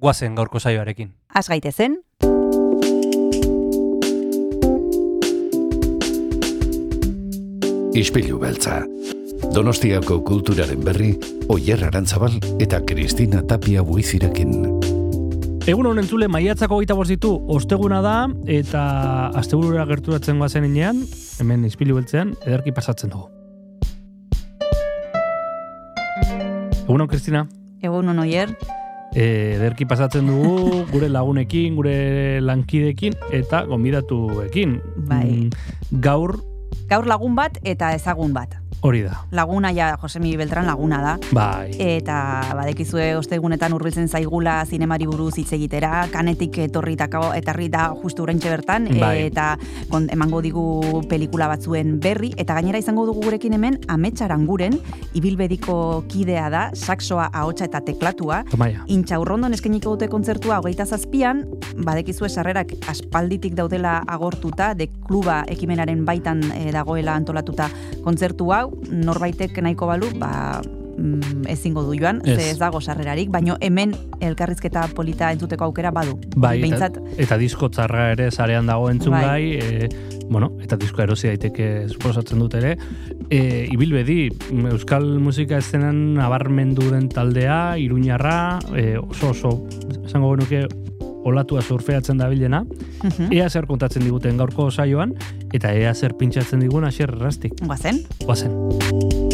guazen gaurko saioarekin. Az gaitezen, Ispilu beltza. Donostiako kulturaren berri, Oyer Arantzabal eta Kristina Tapia buizirekin. Egun honen zule maiatzako gita ditu osteguna da eta asteburura gerturatzen goazen inean, hemen izpilu beltzean, ederki pasatzen dugu. Egun hon, Kristina, egun hon oier, e, ederki pasatzen dugu gure lagunekin, gure lankidekin eta gonbidatuekin. Bai. Mm, Gaur gaur lagun bat eta ezagun bat. Hori da. Laguna ja, Josemi Beltran laguna da. Bai. Eta badekizue ostegunetan hurbiltzen zaigula zinemari buruz hitz egitera, kanetik etorritako etarri da justu oraintxe bertan Bai. eta kon, emango digu pelikula batzuen berri eta gainera izango dugu gurekin hemen Ametsaranguren ibilbediko kidea da, saxoa, ahotsa eta teklatua. Tomaia. Intxaurrondon eskeniko dute kontzertua hogeita zazpian, badekizue sarrerak aspalditik daudela agortuta, de kluba ekimenaren baitan eh, dagoela antolatuta kontzertu hau, norbaitek nahiko balu, ba, mm, ezingo du joan, Ez. ez dago sarrerarik, baino hemen elkarrizketa polita entzuteko aukera badu. Bai, eta, Behintzat, eta disko txarra ere zarean dago entzungai, Bai. e, bueno, eta disko erosi daiteke suposatzen dut ere. E, ibilbedi, m, euskal musika eszenan nabarmendu den taldea, iruñarra, e, oso oso, esango genuke, olatua surfeatzen dabilena, mhm, ea zer kontatzen diguten gaurko saioan, eta ea zer pintxatzen digun asier errastik. guazen. Guazen.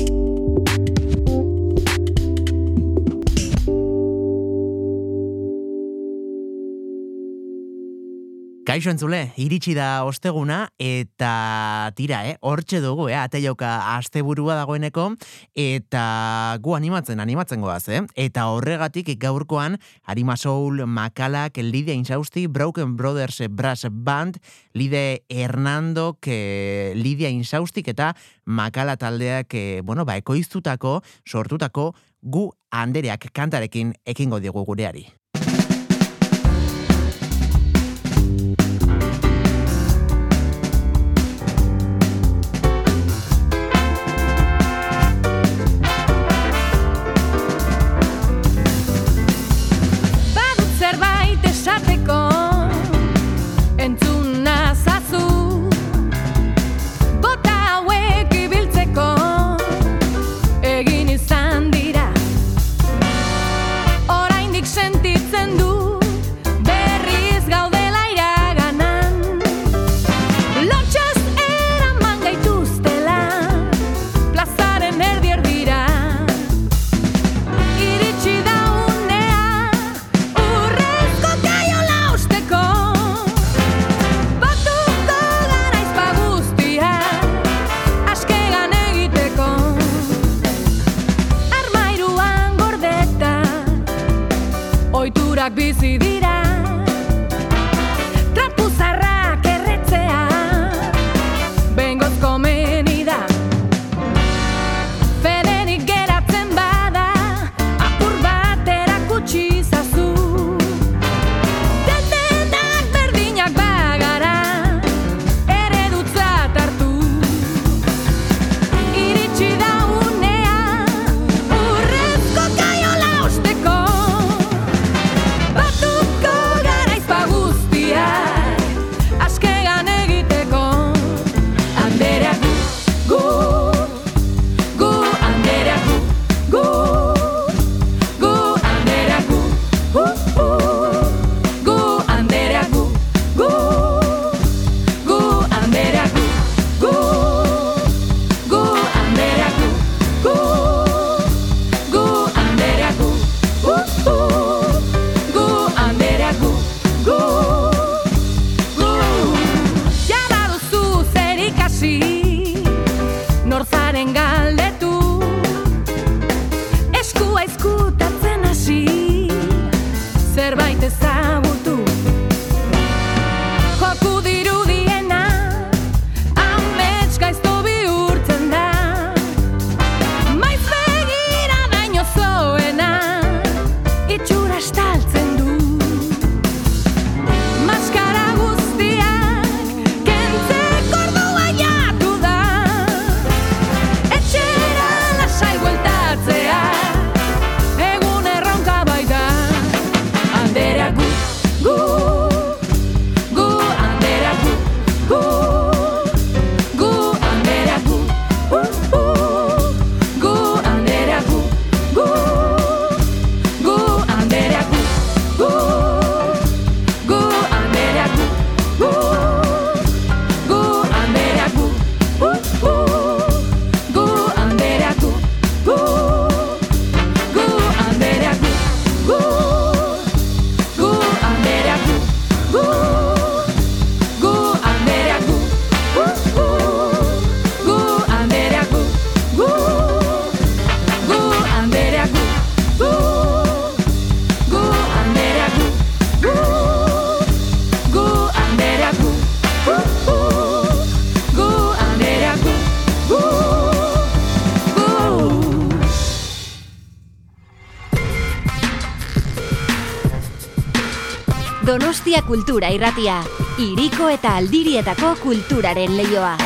Kaixo entzule, iritsi da osteguna eta tira, eh? Hortxe dugu, eh? Ateiauka asteburua dagoeneko eta gu animatzen, animatzen goaz, eh? Eta horregatik gaurkoan Arima Soul, Makalak, Lidia Insausti, Broken Brothers Brass Band, Lide Hernando, que Lidia Insaustik eta Makala taldeak, eh, bueno, ba, ekoiztutako, sortutako gu andereak kantarekin ekingo diegu gureari. Kultura Irratia, Iriko eta Aldirietako kulturaren leioa.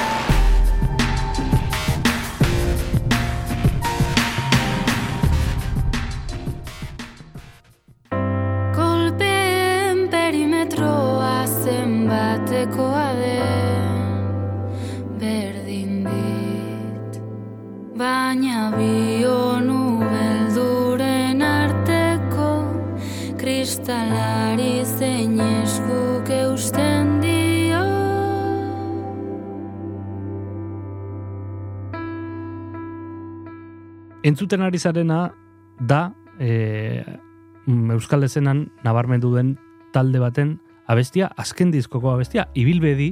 Entzuten ari zarena da e, mm, Euskal Ezenan nabarmendu den talde baten abestia, azken diskoko abestia, ibilbedi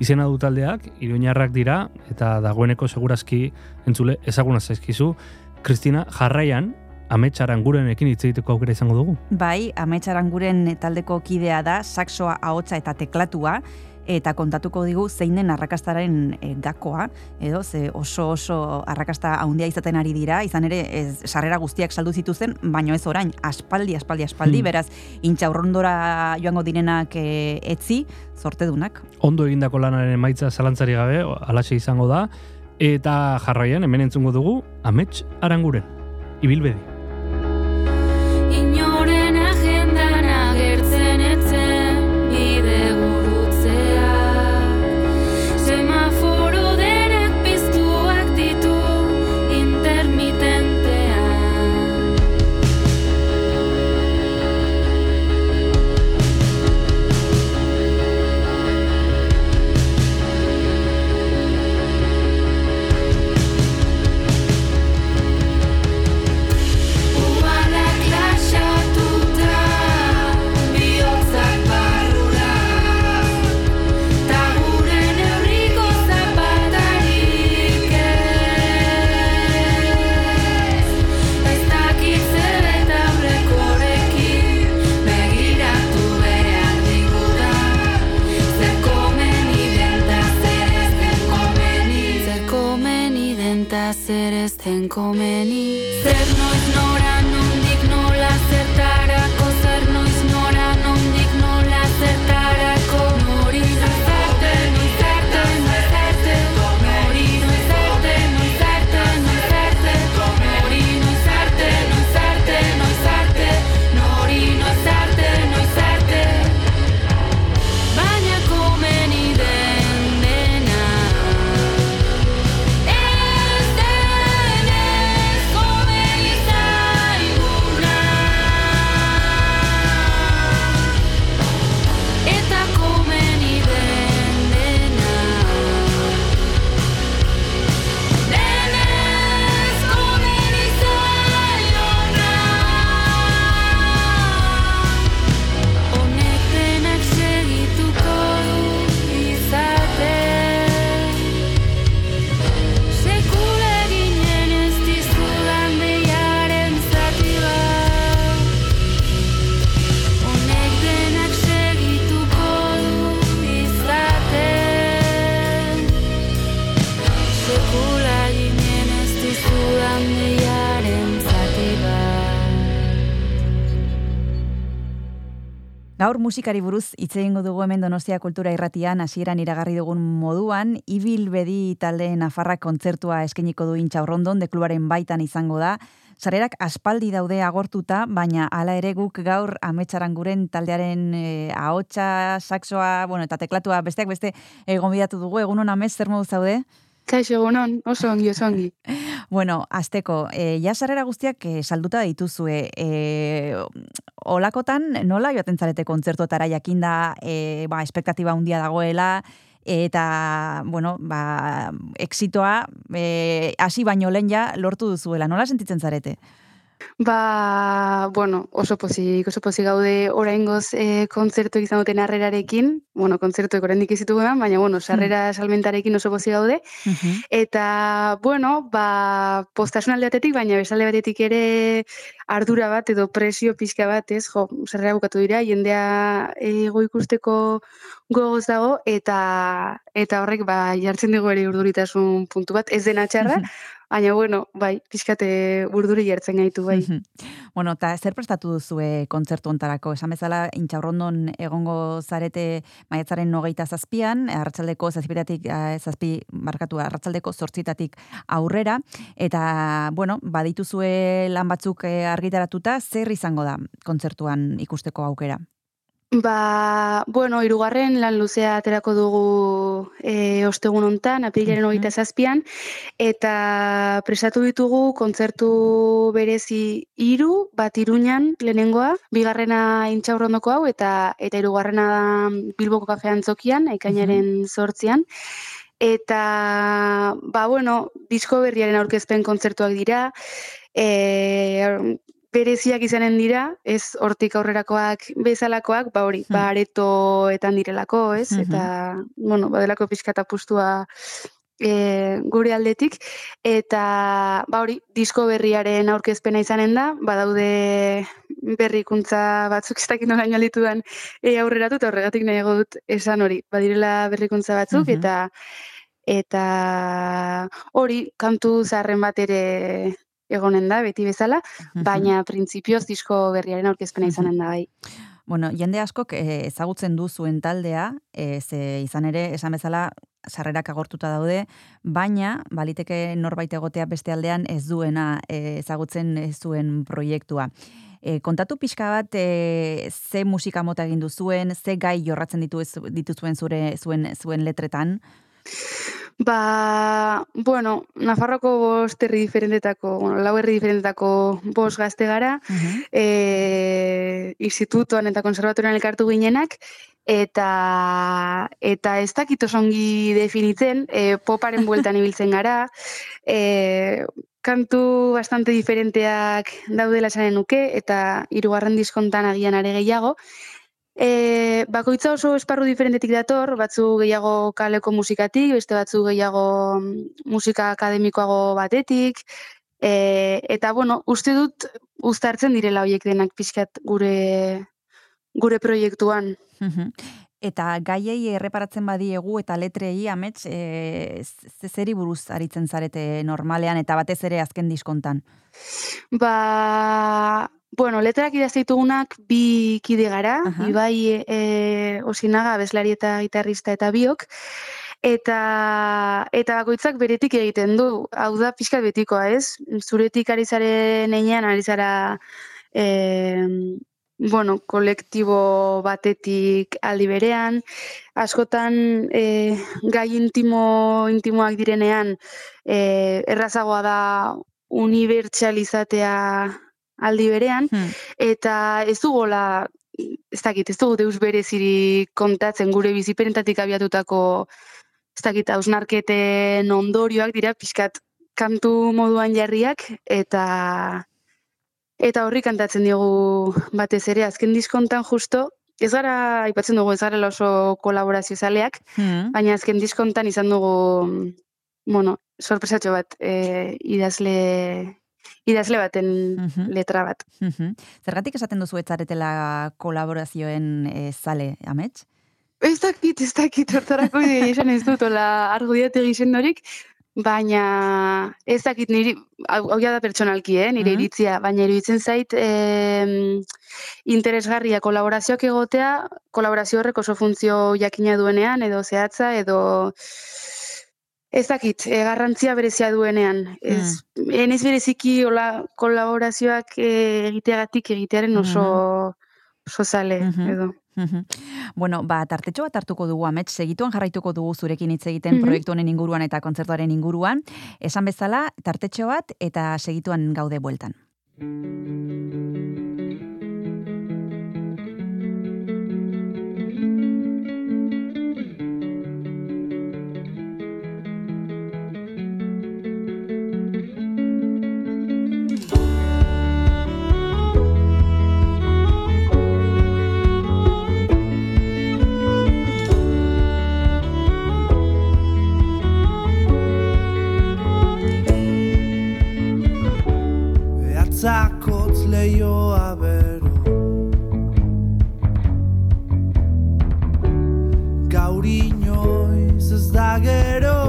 izena du taldeak, iruñarrak dira, eta dagoeneko segurazki entzule ezaguna zaizkizu. Kristina, jarraian, ametsaran gurenekin hitz egiteko aukera izango dugu. Bai, ametsaranguren taldeko kidea da, saxoa, ahotsa eta teklatua, eta kontatuko digu zein den arrakastaren eh, gakoa, edo ze oso oso arrakasta handia izaten ari dira, izan ere ez, sarrera guztiak saldu zituzen, baino ez orain, aspaldi, aspaldi, aspaldi, Hmm. beraz, intxaurrondora joango direnak e, etzi, zortedunak. Ondo egindako lanaren emaitza zalantzari gabe, alaxe izango da, eta jarraian hemen entzungo dugu amets aranguren. Ibilbedi. Musikari buruz hitz egingo dugu hemen Donostia Kultura Irratian hasieran iragarri dugun moduan Ibil Bedi talde Nafarra kontzertua eskainiko du Intxaurrondon de klubaren baitan izango da. Sarerak aspaldi daude agortuta, baina hala ere guk gaur ametsaranguren taldearen e, ahotsa, saxoa, bueno, eta teklatua besteak beste egon bidatu dugu. Egun hona zer modu zaude? Kaixo, egunon, oso ongi, oso ongi. Bueno, azteko, e, ja sarrera guztiak e, salduta dituzue. E, olakotan, nola joaten zarete kontzertuetara jakinda e, ba, espektatiba handia dagoela, eta, bueno, ba, exitoa, e, hasi baino lehen ja lortu duzuela. Nola sentitzen zarete? Ba, bueno, oso pozik, oso pozik gaude oraingoz e, kontzertu izan duten harrerarekin, bueno, kontzertuek oraindik ez ditugu baina, bueno, sarrera salmentarekin oso pozik gaude, eta, bueno, ba, postasun alde batetik, baina besale batetik ere ardura bat edo presio pixka bat, ez, jo, sarrera bukatu dira, jendea ego ikusteko gogoz dago, eta eta horrek, ba, jartzen dugu ere urduritasun puntu bat, ez dena txarra, Baina, bueno, bai, pixkate burduri jartzen gaitu, bai. bueno, eta zer prestatu duzue kontzertu ontarako? Esan bezala, intxaurrondon egongo zarete maiatzaren nogeita zazpian, arratsaldeko zazpiratik, eh, zazpi, markatu, arratsaldeko zortzitatik aurrera, eta, bueno, badituzue lan batzuk eh, argitaratuta, zer izango da kontzertuan ikusteko aukera? Ba, bueno, irugarren lan luzea aterako dugu e, ostegun hontan, aprilaren hogeita zazpian, eta presatu ditugu kontzertu berezi hiru bat iruñan lehenengoa, bigarrena intxaurrondoko hau, eta eta irugarrena da Bilboko kafean zokian, ekainaren sortzian. Eta, ba, bueno, disko berriaren aurkezpen kontzertuak dira, e, bereziak izanen dira, ez hortik aurrerakoak bezalakoak, ba hori, ba aretoetan direlako, ez? Eta, bueno, badelako pixka eta pustua e, gure aldetik, eta ba hori, disko berriaren aurkezpena izanen da, badaude berrikuntza batzuk ez dakit nola inalitudan e, aurreratu, eta horregatik nahiago dut esan hori, badirela berrikuntza batzuk, eta eta hori, kantu zaharren bat ere egonen da, beti bezala, baina printzipioz disko berriaren aurkezpena izanen da bai. Bueno, jende askok eh, ezagutzen du zuen taldea, eh, ze izan ere, esan bezala, sarrerak agortuta daude, baina baliteke norbait egotea beste aldean ez duena eh, ezagutzen ez zuen proiektua. E, kontatu pixka bat e, ze musika mota egin duzuen, ze gai jorratzen ditu dituzuen zure zuen zuen letretan? Ba, bueno, Nafarroko bost herri diferentetako, bueno, lau herri diferentetako bost gazte gara, e, institutuan eta konservatorian elkartu ginenak, eta eta ez dakit oso ongi definitzen, e, poparen bueltan ibiltzen gara, e, kantu bastante diferenteak daudela esanen nuke, eta hirugarren diskontan agian are gehiago, E, bakoitza oso esparru diferentetik dator, batzu gehiago kaleko musikatik, beste batzu gehiago mm, musika akademikoago batetik, e, eta bueno, uste dut uztartzen direla hoiek denak pixkat gure gure proiektuan. Eta gaiei erreparatzen badiegu eta letrei amets, e, zeri buruz aritzen zarete normalean eta batez ere azken diskontan? Ba, Bueno, letrak idazitugunak bi kide gara, uh. Ibai e, Osinaga, bezlari eta gitarrista eta biok, eta eta bakoitzak beretik egiten du, hau da pixka betikoa, ez? Zuretik ari zaren einean, ari zara e, bueno, kolektibo batetik aldi berean, askotan e, gai intimo, intimoak direnean e, errazagoa da unibertsalizatea aldi berean, hmm. eta ez dugola, ez dakit, ez dugu deus bereziri kontatzen gure biziperentatik abiatutako, ez dakit, hausnarketen ondorioak dira, pixkat kantu moduan jarriak, eta eta horri kantatzen diogu batez ere, azken diskontan justo, ez gara, aipatzen dugu, ez gara oso kolaborazio zaleak, hmm. baina azken diskontan izan dugu, bueno, sorpresatxo bat, e, idazle idazle baten letra bat. Zergatik esaten duzu etzaretela kolaborazioen e, zale, amets? Ez dakit, ez dakit, hortarako esan ez dut, ola argudiate gizendorik, baina ez dakit niri, hau da pertsonalki, eh, nire Mhm. iritzia, baina iruditzen zait em, interesgarria kolaborazioak egotea, kolaborazio horrek oso funtzio jakina duenean, edo zehatza, edo ez dakit, e, garrantzia berezia duenean. Ez, enez bereziki hola kolaborazioak eh, egiteagatik egitearen oso, oso zale, Mhm. edo. Mhm. Bueno, ba, tartetxo bat hartuko dugu amets, segituan jarraituko dugu zurekin hitz egiten Mhm. proiektu honen inguruan eta kontzertuaren inguruan. Esan bezala, tartetxo bat eta segituan gaude bueltan. Behatzakotz leioa bero Gaur inoiz ez da gero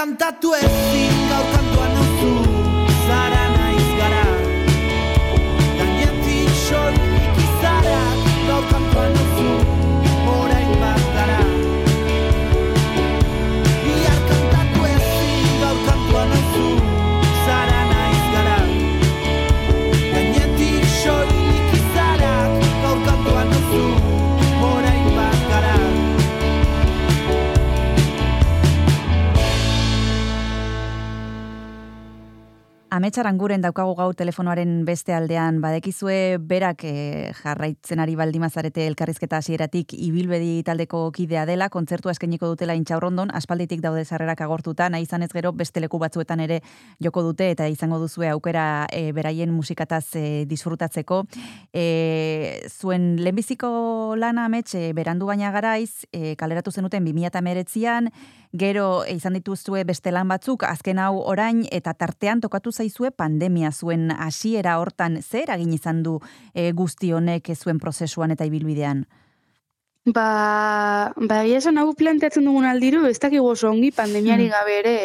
Bihar kantatu ezin gaur Ametsaran guren daukagu gau telefonoaren beste aldean badekizue berak eh, jarraitzen ari baldimazarete elkarrizketa hasieratik ibilbedi taldeko kidea dela, kontzertua eskainiko dutela intxaurrondon, aspalditik daude sarrerak agortuta, nahi izan ez gero beste leku batzuetan ere joko dute eta izango duzue aukera eh, beraien musikataz eh, disfrutatzeko. Eh, zuen lehenbiziko lana amets, eh, berandu baina garaiz, eh, kaleratu zenuten 2008an, gero eh, izan dituzue beste lan batzuk, azken hau orain, eta tartean tokatu zaizue pandemia zuen hasiera hortan zer eragin izan du eh, guzti honek zuen prozesuan eta ibilbidean? Ba, ba egia esan hau planteatzen dugun aldiru, ez dakigu oso ongi pandemiari Hmm. gabe ere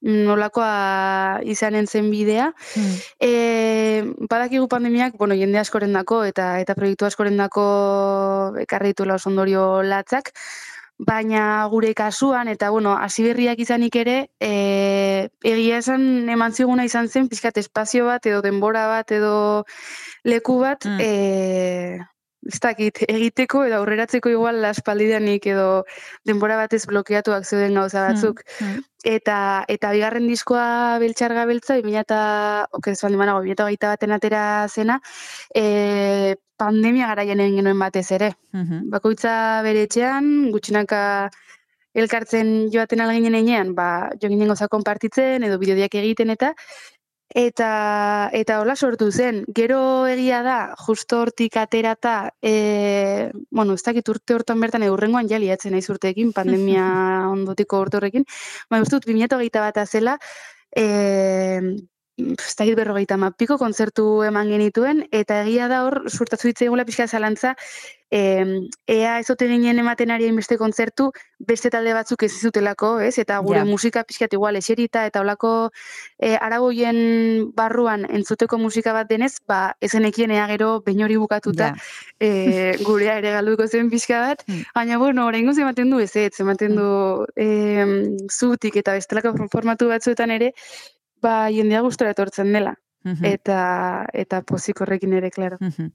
nolakoa izanen zen bidea. E, badakigu pandemiak, bueno, jende askoren dako eta eta proiektu askoren dako ekarri dituela oso ondorio latzak, baina gure kasuan, eta bueno, hasi berriak izanik ere, e, egia esan eman ziguna izan zen, pixkat espazio bat, edo denbora bat, edo leku bat, Mm. e, ez dakit, egiteko edo aurreratzeko igual aspaldidanik edo denbora batez blokeatuak zeuden gauza batzuk. Mm. Eta, eta bigarren diskoa beltxarga beltza, 2000 eta, banago, 2008 baten atera zena, e, pandemia garaian egin genuen batez ere. Mhm. Bakoitza bere etxean, gutxinaka elkartzen joaten alginen einean, ba, jo ginen goza konpartitzen, edo bideoiak egiten eta, eta eta hola sortu zen. Gero egia da, justo hortik aterata, e, bueno, ez dakit urte hortan bertan edo urrengoan ja liatzen naiz urteekin, pandemia ondotiko urte horrekin, baina uste dut 2008 bat zela, e, ez dakit berrogeita mapiko kontzertu eman genituen, eta egia da hor, suertatu ditzaigula pixka zalantza, e, ea ez ote ginen ematen ari beste kontzertu, beste talde batzuk ez zutelako, ez? Eta gure Ja. musika pixkat igual eserita eta olako e, aragoien barruan entzuteko musika bat denez, ba, ezenekien ea gero behin hori bukatuta Ja. e, gurea ere galduko zen pixka bat, Mm. baina bueno, oraingoz ematen du ez, ez ematen du e, zutik eta bestelako formatu batzuetan ere, ba, jendea gustora etortzen dela. Mhm. Eta, eta pozik horrekin ere, klaro. Mhm.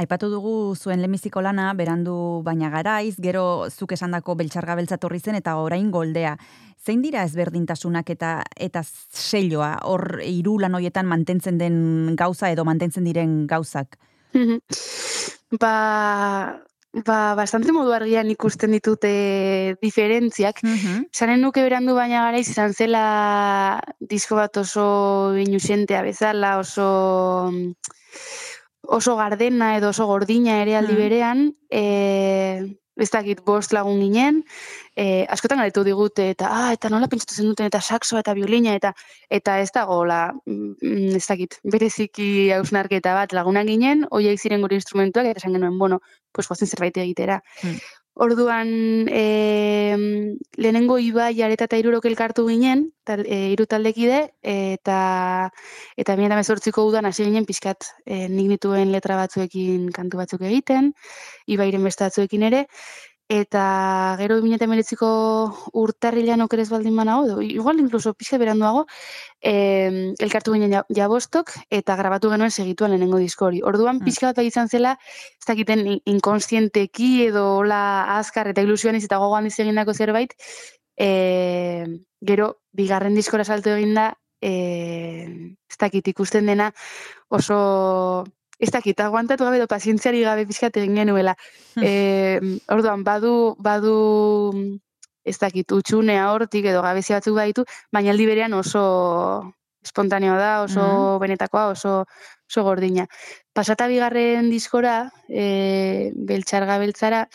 Aipatu dugu zuen lehenbiziko lana, berandu baina garaiz, gero zuk esandako beltxarga beltza torri zen eta orain goldea. Zein dira ezberdintasunak eta eta selloa hor hiru lan hoietan mantentzen den gauza edo mantentzen diren gauzak? ba, ba, bastante modu argian ikusten ditute diferentziak. Mhm. Zanen nuke berandu baina garaiz izan zela disko bat oso inusentea bezala, oso oso gardena edo oso gordina ere aldi Mm. berean, e, ez dakit bost lagun ginen, e, askotan galetu digute, eta, ah, eta nola pentsatu zen duten, eta saxo eta biolina, eta eta ez dagoela, mm, ez dakit, bereziki hausnarketa bat lagunak ginen, hoiek ziren gure instrumentuak, eta esan genuen, bueno, pues guazen zerbait egitera. Mm. Orduan, e, lehenengo Ibai areta eta irurok elkartu ginen, tal, e, hiru taldekide, eta eta 2018ko udan hasi ginen pixkat e, nik nituen letra batzuekin kantu batzuk egiten, Ibairen beste batzuekin ere, eta gero 2019ko urtarrilean okerez baldin banago, edo igual incluso pixka beranduago, e, elkartu ginen ja- jabostok, eta grabatu genuen segituan lehenengo disko hori. Orduan Mm. pixka bat bai izan zela, ez dakiten in- inkonstienteki edo hola azkar eta ilusioan eta gogoan egindako zerbait, e, gero bigarren diskora salto eginda, e, ez dakit ikusten dena oso ez dakit, aguantatu gabe edo pazientziari gabe pixkat egin genuela. E, orduan, badu, badu ez dakit, utxunea hortik edo gabezia batzuk baditu, baina aldi berean oso espontaneoa da, oso benetakoa, oso, oso gordina. Pasata bigarren diskora, e, beltxarga beltzara,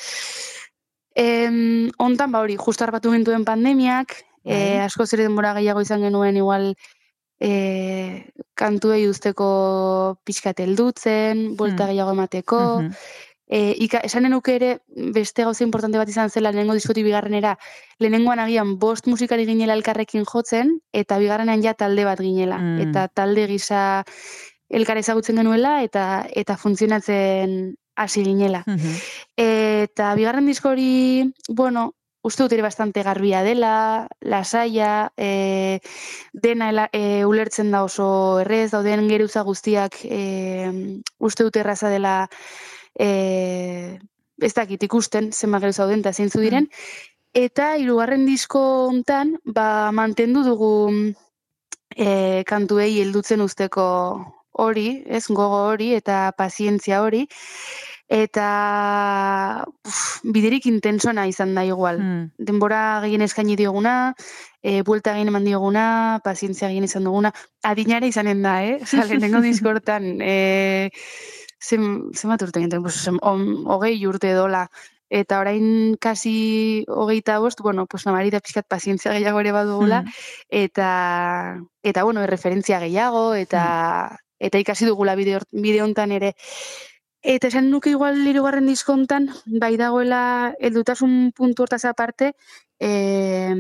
em, ontan ba hori, justo arbatu gintuen pandemiak, e, Bai. asko ere denbora gehiago izan genuen igual e, kantuei usteko pixkat heldutzen, buelta Hmm. gehiago emateko, Mhm. E, ika, esanen nuke ere beste gauza importante bat izan zela lehenengo diskotik bigarrenera, lehenengoan agian bost musikari ginela elkarrekin jotzen, eta bigarrenean ja talde bat ginela. Mm. Eta talde gisa elkar ezagutzen genuela, eta eta funtzionatzen hasi ginela. Mhm. Eta bigarren disko hori, bueno, uste dut ere bastante garbia dela, lasaia, e, dena ela, e, ulertzen da oso errez, dauden geruza guztiak e, uste dut erraza dela e, ez dakit ikusten zenbat geruza dauden eta zeintzu diren. Eta hirugarren disko hontan, ba, mantendu dugu e, kantuei heldutzen usteko hori, ez gogo hori eta pazientzia hori, eta uf, biderik intensona izan da igual. Mm. Denbora gehien eskaini dioguna, e, buelta gehien eman dioguna, pazientzia gehien izan duguna, adinare izanen da, eh? Osa, lehenengo diskortan, e, zen, zenbat urte ginten, pues, zen, on, hogei urte dola, eta orain kasi hogeita bost, bueno, pues nabarita pixkat pazientzia gehiago ere badugula, Mm. eta, eta bueno, referentzia gehiago, eta, eta ikasi dugula bide, hor- bide hontan ere. Eta esan nuke igual hirugarren diskontan, bai dagoela heldutasun puntu hortaz aparte, e,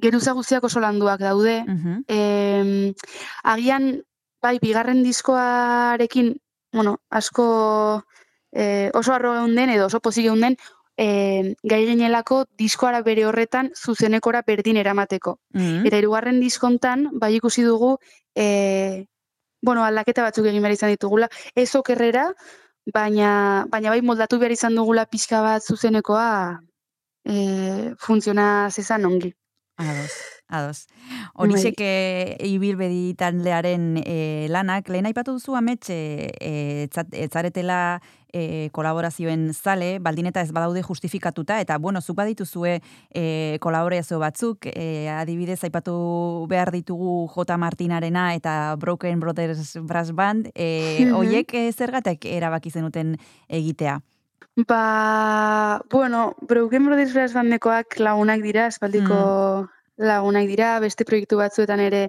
geruza guztiak oso landuak daude. Mhm. Em, agian, bai, bigarren diskoarekin, bueno, asko eh, oso arro den edo oso pozik den, eh, gai ginelako diskoara bere horretan zuzenekora berdin eramateko. Mhm. Eta hirugarren diskontan, bai ikusi dugu, eh, bueno, aldaketa batzuk egin behar izan ditugula, ez okerrera, baina, baina bai moldatu behar izan dugula pixka bat zuzenekoa eh, funtziona zezan ongi. Ados, ados. Horixek e, ibilbedi taldearen e, lanak, lehen aipatu duzu amets, e, e, etzat- etzaretela e, kolaborazioen zale, baldin eta ez badaude justifikatuta, eta bueno, zuk badituzue e, kolaborazio batzuk, e, adibidez aipatu behar ditugu J. Martinarena eta Broken Brothers Brass Band, e, oiek e, zergatek erabaki zenuten egitea? Ba, bueno, Broken Brothers Brass Bandekoak lagunak dira, espaldiko lagunak dira, beste proiektu batzuetan ere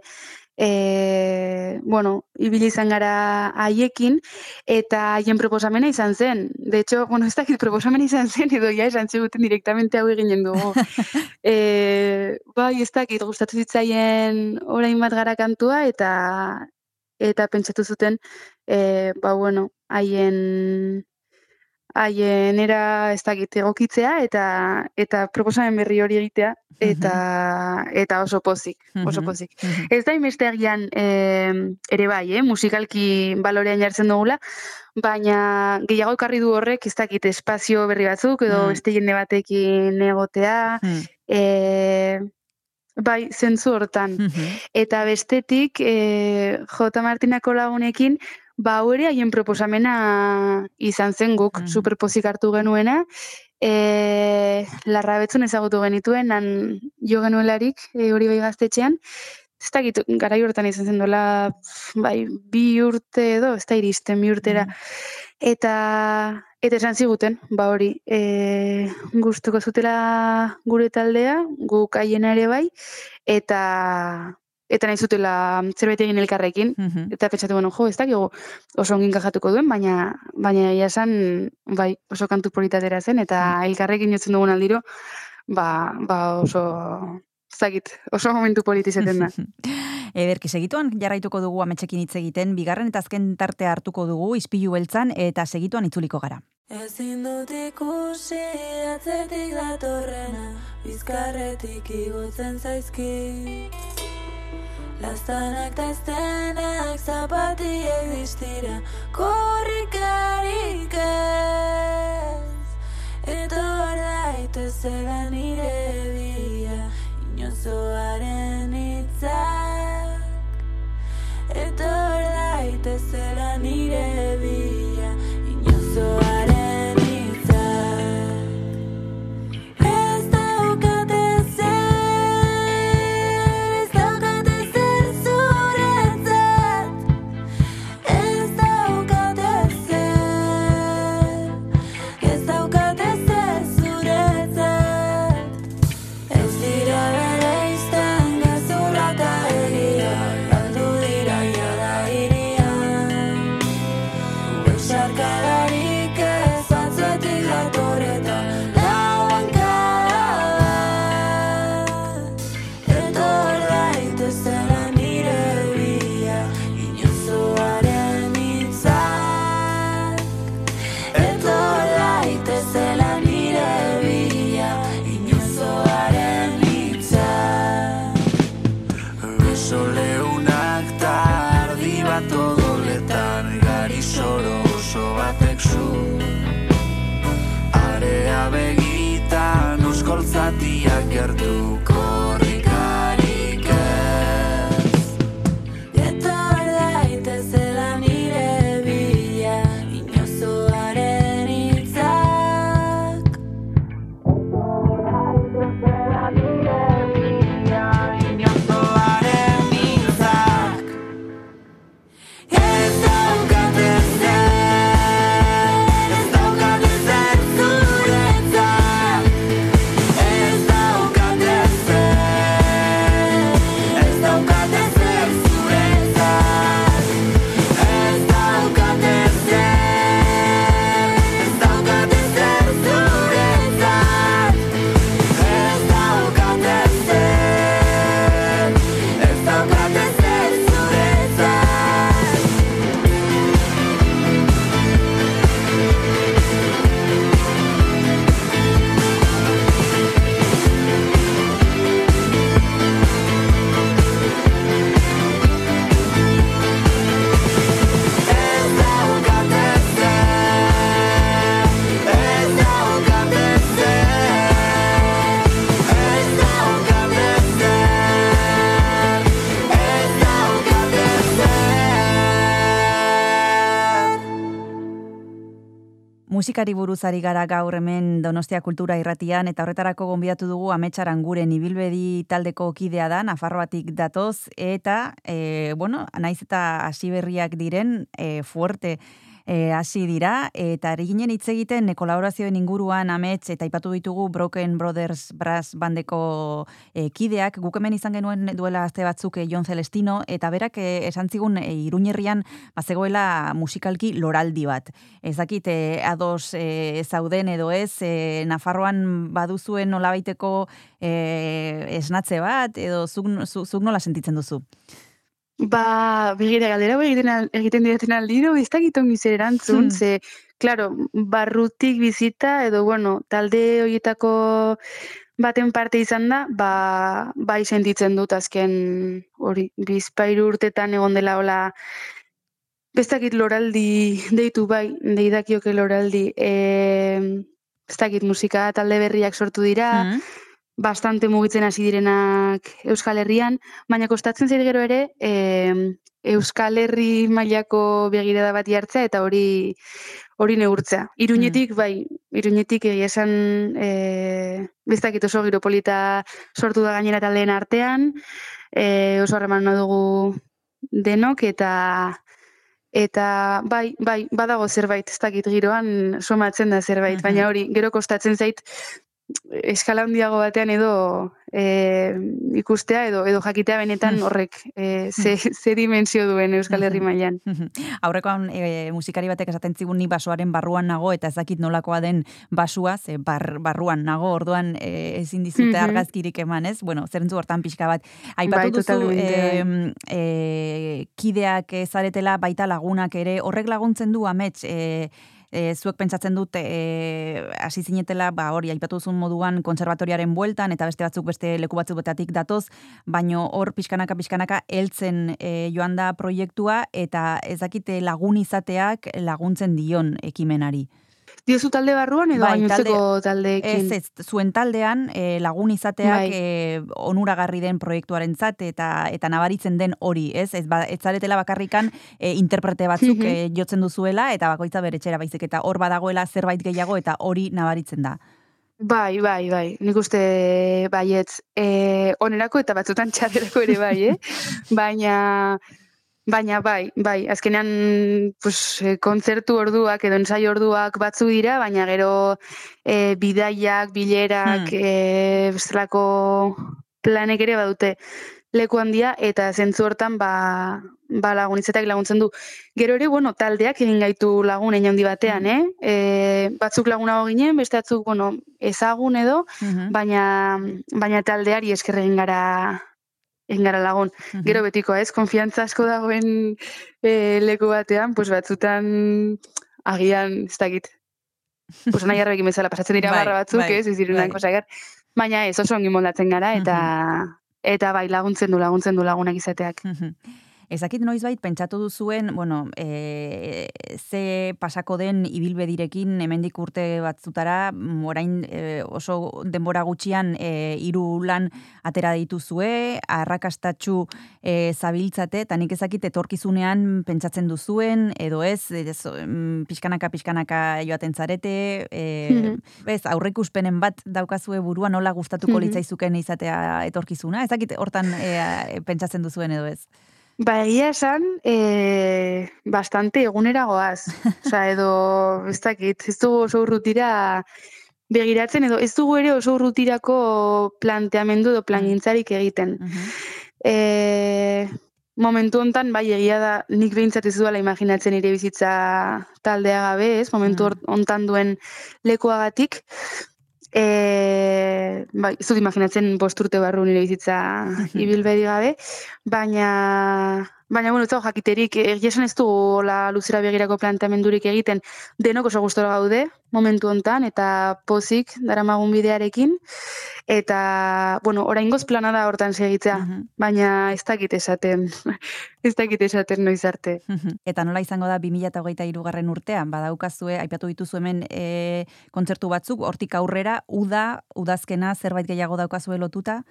e, bueno, ibili izan gara haiekin, eta haien proposamena izan zen. De hecho, bueno, ez dakit proposamena izan zen, edo ja esan ziguten direktamente hau eginen dugu. e, bai, ez dakit, gustatu zitzaien orain bat gara kantua, eta eta pentsatu zuten, e, ba, bueno, haien haien era ez dakit egokitzea eta eta proposamen berri hori egitea eta eta oso pozik, oso pozik. Ez da inbeste agian eh, ere bai, eh, musikalki balorean jartzen dugula, baina gehiago ekarri du horrek ez dakit espazio berri batzuk edo Mm. beste jende batekin egotea, Hmm. eh, bai, zentzu hortan. Eta bestetik, e, J. Martinako lagunekin, ba ere haien proposamena izan zen guk, Mhm. superpozik hartu genuena, e, larra betzun ezagutu genituen, han jo genuelarik, e, hori bai gaztetxean, ez dakit, garai hortan izan zen dola, bai, bi urte edo, ez da iristen bi urtera. Eta eta esan ziguten, ba hori, e, gustuko zutela gure taldea, guk haiena ere bai, eta eta nahi zutela zerbait egin elkarrekin. Mhm. Eta pentsatu, bueno, jo, ez dakigu oso ongi enkajatuko duen, baina baina esan, bai, oso kantu politatera zen, eta elkarrekin jotzen dugun aldiro, ba, ba oso, ez dakit, oso momentu politi izaten da. Ederki segituan jarraituko dugu ametsekin hitz egiten, bigarren eta azken tartea hartuko dugu ispilu beltzan eta segituan itzuliko gara. Ezin dut ikusi atzetik datorrena Bizkarretik igotzen zaizki Lastanak ta estenak zapatiek distira Korrikarik ez. Etor daitezela nire bia Inozoaren hitzak. Etor daitezela nire bia Musikari buruz ari gara gaur hemen Donostia Kultura irratian eta horretarako gonbidatu dugu ametsaran guren ibilbedi taldeko kidea da, Nafarroatik datoz eta e, bueno, naiz eta hasi berriak diren e, fuerte e, hasi dira eta ari ginen hitz egiten e, kolaborazioen inguruan amets eta aipatu ditugu Broken Brothers Brass bandeko e, kideak guk hemen izan genuen duela aste batzuk e, Jon Celestino eta berak e, esan zigun e, Iruñerrian bazegoela musikalki loraldi bat. Ez dakit e, ados e, zauden edo ez e, Nafarroan baduzuen nolabaiteko e, esnatze bat edo zuk, zuk, zuk nola sentitzen duzu? Ba, begira, galdera hau egiten, al- egiten didaten aldiro, ez dakit ongi zer erantzun, Hmm. ze, claro, barrutik bizita, edo, bueno, talde horietako baten parte izan da, ba, bai sentitzen dut azken hori, bizpairu urtetan egon dela hola, ez dakit loraldi deitu bai, deidakioke loraldi, e, ez dakit musika talde berriak sortu dira, Mm. Bastante mugitzen hasi direnak Euskal Herrian, baina kostatzen zait gero ere e, Euskal Herri mailako begirada bat jartzea eta hori hori neurtzea. Iruñetik, bai, iruñetik egia esan e, bezakit oso giropolita sortu da gainera taldeen artean, e, oso harreman dugu denok eta eta bai, bai, badago zerbait, ez dakit giroan somatzen da zerbait, Mhm. baina hori, gero kostatzen zait eskala handiago batean edo e, ikustea edo edo jakitea benetan horrek e, ze, ze dimensio duen Euskal Herri mailan. Aurrekoan e, musikari batek esaten zigun ni basoaren barruan nago eta ez dakit nolakoa den basua, ze bar, barruan nago, orduan e, ezin dizute Mhm. argazkirik eman, ez? Bueno, zerentzu hortan pixka bat. Aipatu Bai, duzu totalmente, e, e, kideak zaretela baita lagunak ere, horrek laguntzen du amets, e, e, zuek pentsatzen dut e, hasi zinetela, ba hori aipatu duzun moduan konservatoriaren bueltan eta beste batzuk beste leku batzuk betatik datoz, baino hor pixkanaka pixkanaka heltzen e, joan da proiektua eta ez dakite lagun izateak laguntzen dion ekimenari. Diozu talde barruan edo Bai, gainontzeko taldeekin? Ez, ez, zuen taldean e, lagun izateak Bai. e, onuragarri den proiektuarentzat eta eta nabaritzen den hori, ez? Ez, ba, ez zaretela bakarrikan e, interprete batzuk e, jotzen duzuela eta bakoitza bere etxera baizik eta hor badagoela zerbait gehiago eta hori nabaritzen da. Bai, bai, bai. Nik uste baietz. E, onerako eta batzutan txarrerako ere bai, eh? Baina, baina bai, bai. Azkenean, pues, eh, kontzertu orduak edo ensaio orduak batzu dira, baina gero e, bidaiak, bilerak, Hmm. e, bestelako planek ere badute leku handia eta zentzu hortan ba, ba lagunitzetak laguntzen du. Gero ere, bueno, taldeak egin gaitu lagun handi batean, eh? E, batzuk lagunago ginen, beste batzuk, bueno, ezagun edo, Mhm. baina, baina taldeari esker egin gara egin gara lagun. Gero betiko, ez, konfiantza asko dagoen e, leku batean, pues batzutan agian, ez dakit, pues nahi arbekin bezala pasatzen dira Bai, barra batzuk, bai, ez, ez direnak bai. Baina ez, oso ongi moldatzen gara, eta eta bai, laguntzen du, laguntzen du lagunak izateak. Mhm. Ezakit noizbait pentsatu duzuen, bueno, e, ze pasako den ibilbedirekin hemendik urte batzutara, mm, orain e, oso denbora gutxian e, hiru lan atera dituzue, arrakastatxu e, zabiltzate, eta nik ezakit etorkizunean pentsatzen duzuen, edo ez, ez mm, pixkanaka pixkanaka joaten zarete, e, Mhm. ez, aurreikuspenen bat daukazue buruan nola gustatuko Mhm. litzaizuken izatea etorkizuna, ezakit hortan e, pentsatzen duzuen edo ez. Ba, egia esan, e, bastante eguneragoaz. Osa, edo, ez dakit, ez dugu oso urrutira begiratzen, edo ez dugu ere oso urrutirako planteamendu edo plangintzarik egiten. E, momentu hontan, bai, egia da, nik behintzat ez duela imaginatzen nire bizitza taldea gabe, ez? Momentu hor- hontan duen lekuagatik. E, bai, ez dut imaginatzen bost urte barru nire bizitza ibilbedi gabe, baina, baina, bueno, ez dago jakiterik, egia esan ez dugu hola luzera begirako planteamendurik egiten, denok oso gustora gaude, momentu hontan, eta pozik daramagun bidearekin, eta, bueno, oraingoz plana da hortan segitzea, baina ez dakit esaten, ez dakit esaten noiz arte. Eta nola izango da 2023 garren urtean, badaukazue, aipatu dituzu hemen e, kontzertu batzuk, hortik aurrera, uda, udazkena, zerbait gehiago daukazue lotuta?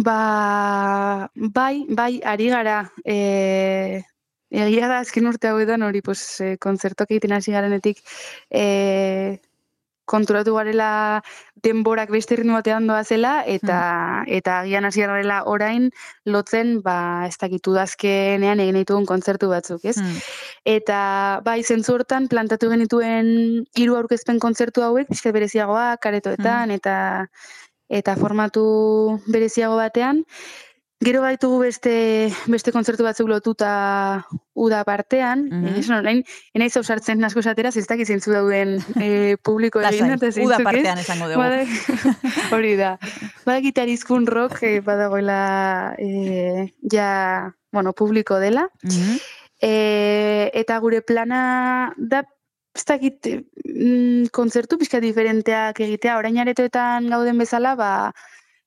Ba, bai, bai, ari gara, e, egia da azken urte hauetan hori pues, e, kontzertok egiten hasi garenetik e, konturatu garela denborak beste ritmo batean doazela eta eta agian hasi garela orain lotzen ba ez dakit udazkenean egin ditugun kontzertu batzuk, ez? Hmm. Eta bai zentzu hortan plantatu genituen hiru aurkezpen kontzertu hauek pixka bereziagoak aretoetan eta eta formatu bereziago batean. Gero baitugu beste beste kontzertu batzuk lotuta uda partean, mm. -hmm. orain enaiz ausartzen asko esatera, ez dakit zeintzu dauden e, publiko Lasai, egin eta uda partean esango dugu. Bada- hori da. Badakit arizkun rock e, badagoela e, ja, bueno, publiko dela. Mhm. E, eta gure plana da ez dakit mm, kontzertu pixka diferenteak egitea, orain aretoetan gauden bezala, ba,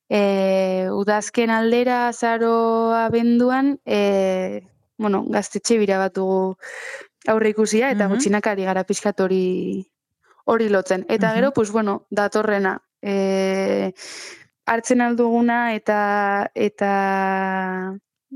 e, udazken aldera, zaro abenduan, e, bueno, gaztetxe bira bat dugu aurre ikusia, eta Mhm. gutxinak ari gara pixkat hori hori lotzen. Eta Mhm. gero, pues bueno, datorrena. E, hartzen alduguna eta eta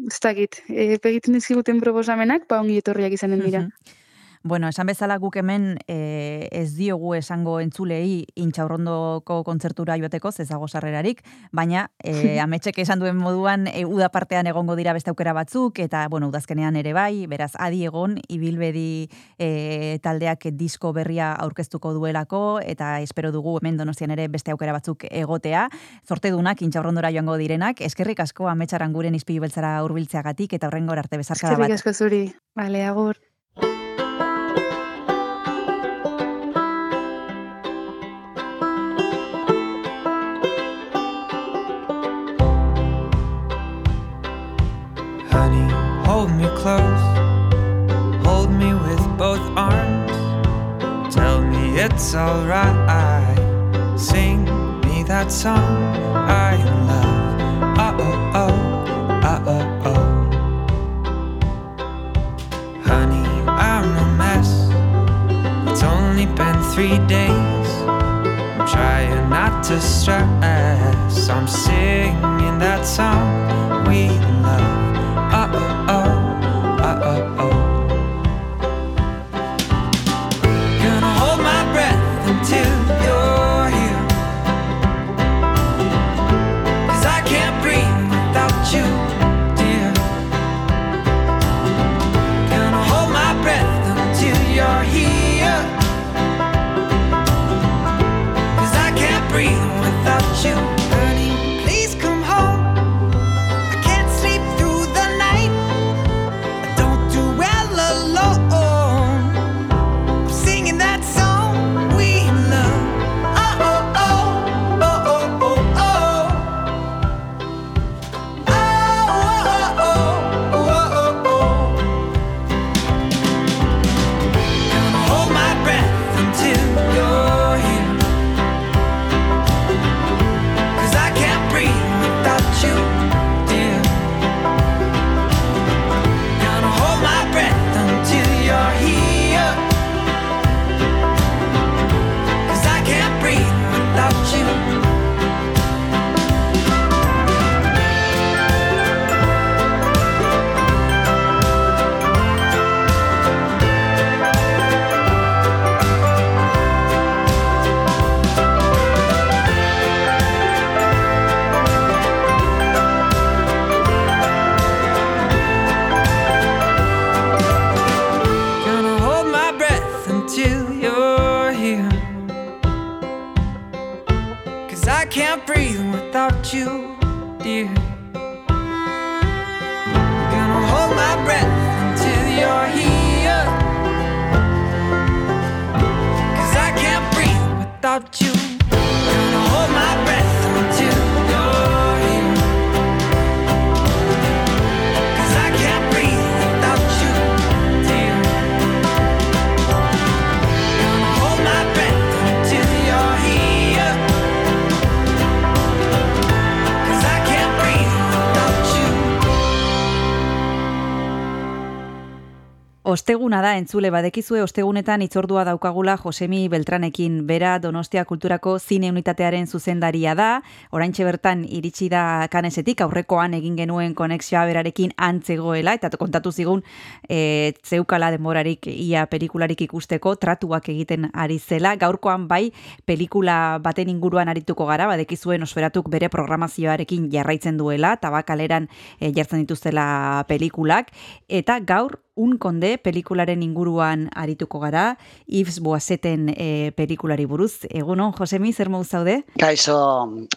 ez dakit, e, egiten dizkiguten proposamenak, ba ongi etorriak izanen dira. Mhm. Bueno, esan bezala guk hemen e, ez diogu esango entzulei intxaurrondoko kontzertura joateko, ez dago sarrerarik, baina e, ametxek esan duen moduan e, uda partean egongo dira beste aukera batzuk, eta bueno, udazkenean ere bai, beraz adi egon, ibilbedi e, taldeak disko berria aurkeztuko duelako, eta espero dugu hemen donostian ere beste aukera batzuk egotea, zortedunak intxaurrondora joango direnak, eskerrik asko ametxaran guren izpilu beltzara hurbiltzeagatik eta horrengor arte bezarkada Eskerrik bat. asko zuri. Bale, agur. Close. Hold me with both arms. Tell me it's alright. Sing me that song I love. Uh oh oh, uh oh oh. Honey, I'm a mess. It's only been three days. I'm trying not to stress. I'm singing that song we este Osteguna da, entzule, badekizue ostegunetan itzordua daukagula Josemi Beltranekin, bera Donostia Kulturako zine unitatearen zuzendaria da, oraintxe bertan iritsi da kanesetik, aurrekoan egin genuen konexioa berarekin antzegoela, eta kontatu zigun e, zeukala denborarik ia pelikularik ikusteko, tratuak egiten ari zela, gaurkoan bai pelikula baten inguruan arituko gara, badekizue nosferatuk bere programazioarekin jarraitzen duela, tabakaleran e, jartzen dituztela pelikulak, eta gaur Un konde pelikularen inguruan arituko gara, Yves Boaseten e, pelikulari buruz. Egunon, Josemi, zer modu zaude? Kaixo,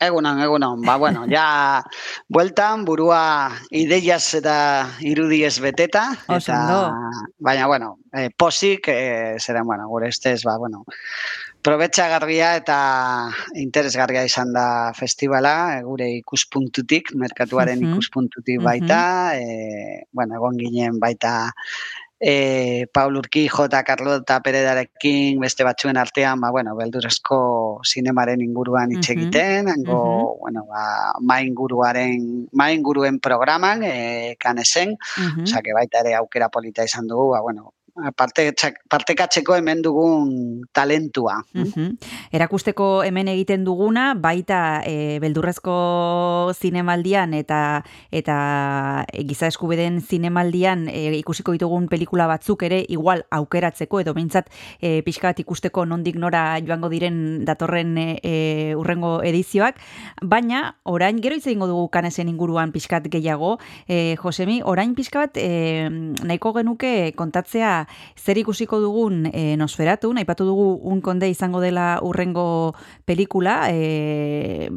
egunon, egunon. Ba, bueno, ja, bueltan, burua ideiaz eta irudiez beteta. Oso Eta, baina, bueno, eh, posik, eh, zeren, bueno, gure estez, ba, bueno, probetxagarria eta interesgarria izan da festivala, gure ikuspuntutik, merkatuaren Mhm. ikuspuntutik Mhm. baita, eh, bueno, egon ginen baita e, Paul Urquijo eta Carlota Peredarekin beste batzuen artean, ba, bueno, beldurezko zinemaren inguruan hitz egiten, hango, bueno, ba, ma inguruaren, ma inguruen programan, e, kanesen, Mhm. osea, que baita ere aukera polita izan dugu, ba, bueno, parte, partekatzeko hemen dugun talentua. Mhm. Erakusteko hemen egiten duguna, baita e, beldurrezko zinemaldian eta eta e, giza eskubideen zinemaldian e, ikusiko ditugun pelikula batzuk ere igual aukeratzeko edo behintzat e, pixka ikusteko nondik nora joango diren datorren e, urrengo edizioak, baina orain gero hitz egingo dugu kanesen inguruan pixkat gehiago, e, Josemi, orain pixka bat e, nahiko genuke kontatzea zer ikusiko dugun e, Nosferatu, naipatu dugu un konde izango dela urrengo pelikula, e,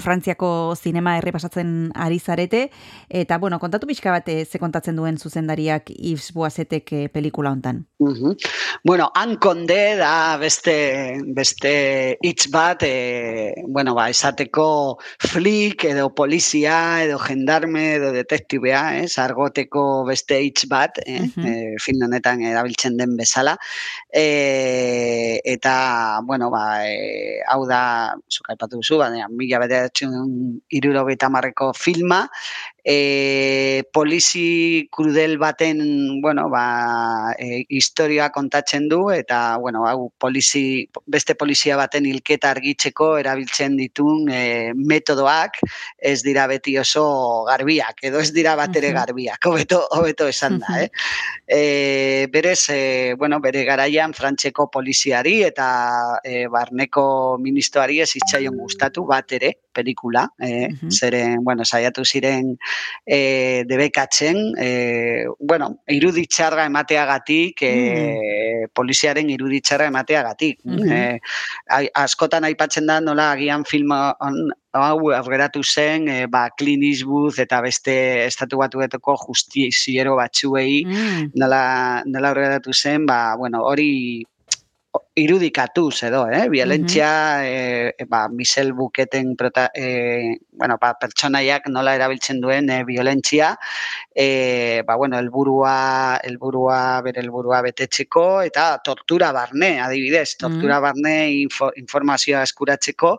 Frantziako zinema errepasatzen ari zarete, eta bueno, kontatu pixka bat e, ze kontatzen duen zuzendariak Yves Boasetek e, pelikula hontan. Mhm. Bueno, han konde da beste beste hitz bat, e, bueno, ba, esateko flik edo polizia edo gendarme edo detektibea, eh, argoteko beste hitz bat, eh, Mhm. eh, film honetan erabiltzen den bezala. E, eta, bueno, ba, e, hau da, zuk aipatu duzu, baina mila bederatzen irurogeita marreko filma, e, polizi krudel baten, bueno, ba, e, historia kontatzen du, eta, bueno, hau polizi, beste polizia baten hilketa argitzeko erabiltzen ditun e, metodoak, ez dira beti oso garbiak, edo ez dira bat ere garbiak, hobeto, hobeto esan da, eh? E, berez, e, bueno, bere garaian frantseko poliziari eta e, barneko ministroari ez gustatu bat ere pelikula, e, zeren, bueno, saiatu ziren e, debekatzen, e, bueno, iruditxarra emateagatik, e, poliziaren iruditxarra emateagatik. Mhm. E, ai- askotan aipatzen da nola agian film hon- hau aurreratu zen, e, ba, Clint Eastwood eta beste estatu batuetako justiziero batzuei Mm. nola, nola aurreratu zen, ba, bueno, hori irudikatuz edo, eh? Violentzia, eh, ba, Michel Buketen prota, eh, bueno, ba, pertsonaiak nola erabiltzen duen eh, violentzia, eh, ba, bueno, helburua, helburua, bere helburua betetzeko, eta tortura barne, adibidez, tortura barne info, informazioa eskuratzeko,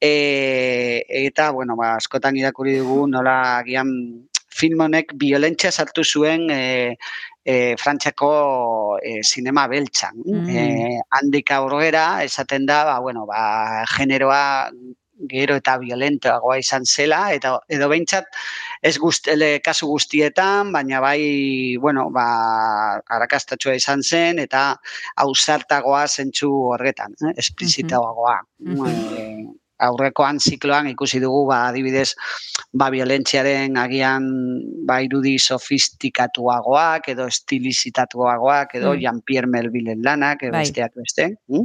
eh, eta, bueno, ba, askotan irakurri dugu nola agian film honek violentzia sartu zuen eh, e, Frantziako e, sinema beltzan. Mm. E, handik aurrera, esaten da, ba, bueno, ba, generoa gero eta violentoagoa izan zela, eta edo behintzat ez gust, ele, kasu guztietan, baina bai, bueno, ba, arrakastatsua izan zen, eta ausartagoa zentzu horretan, eh? esplizitagoa. Eh, aurrekoan zikloan ikusi dugu ba adibidez ba violentziaren agian ba irudi sofistikatuagoak edo estilizitatuagoak edo Mm. Jean-Pierre Melvillen lanak edo Bai. besteak beste. mm?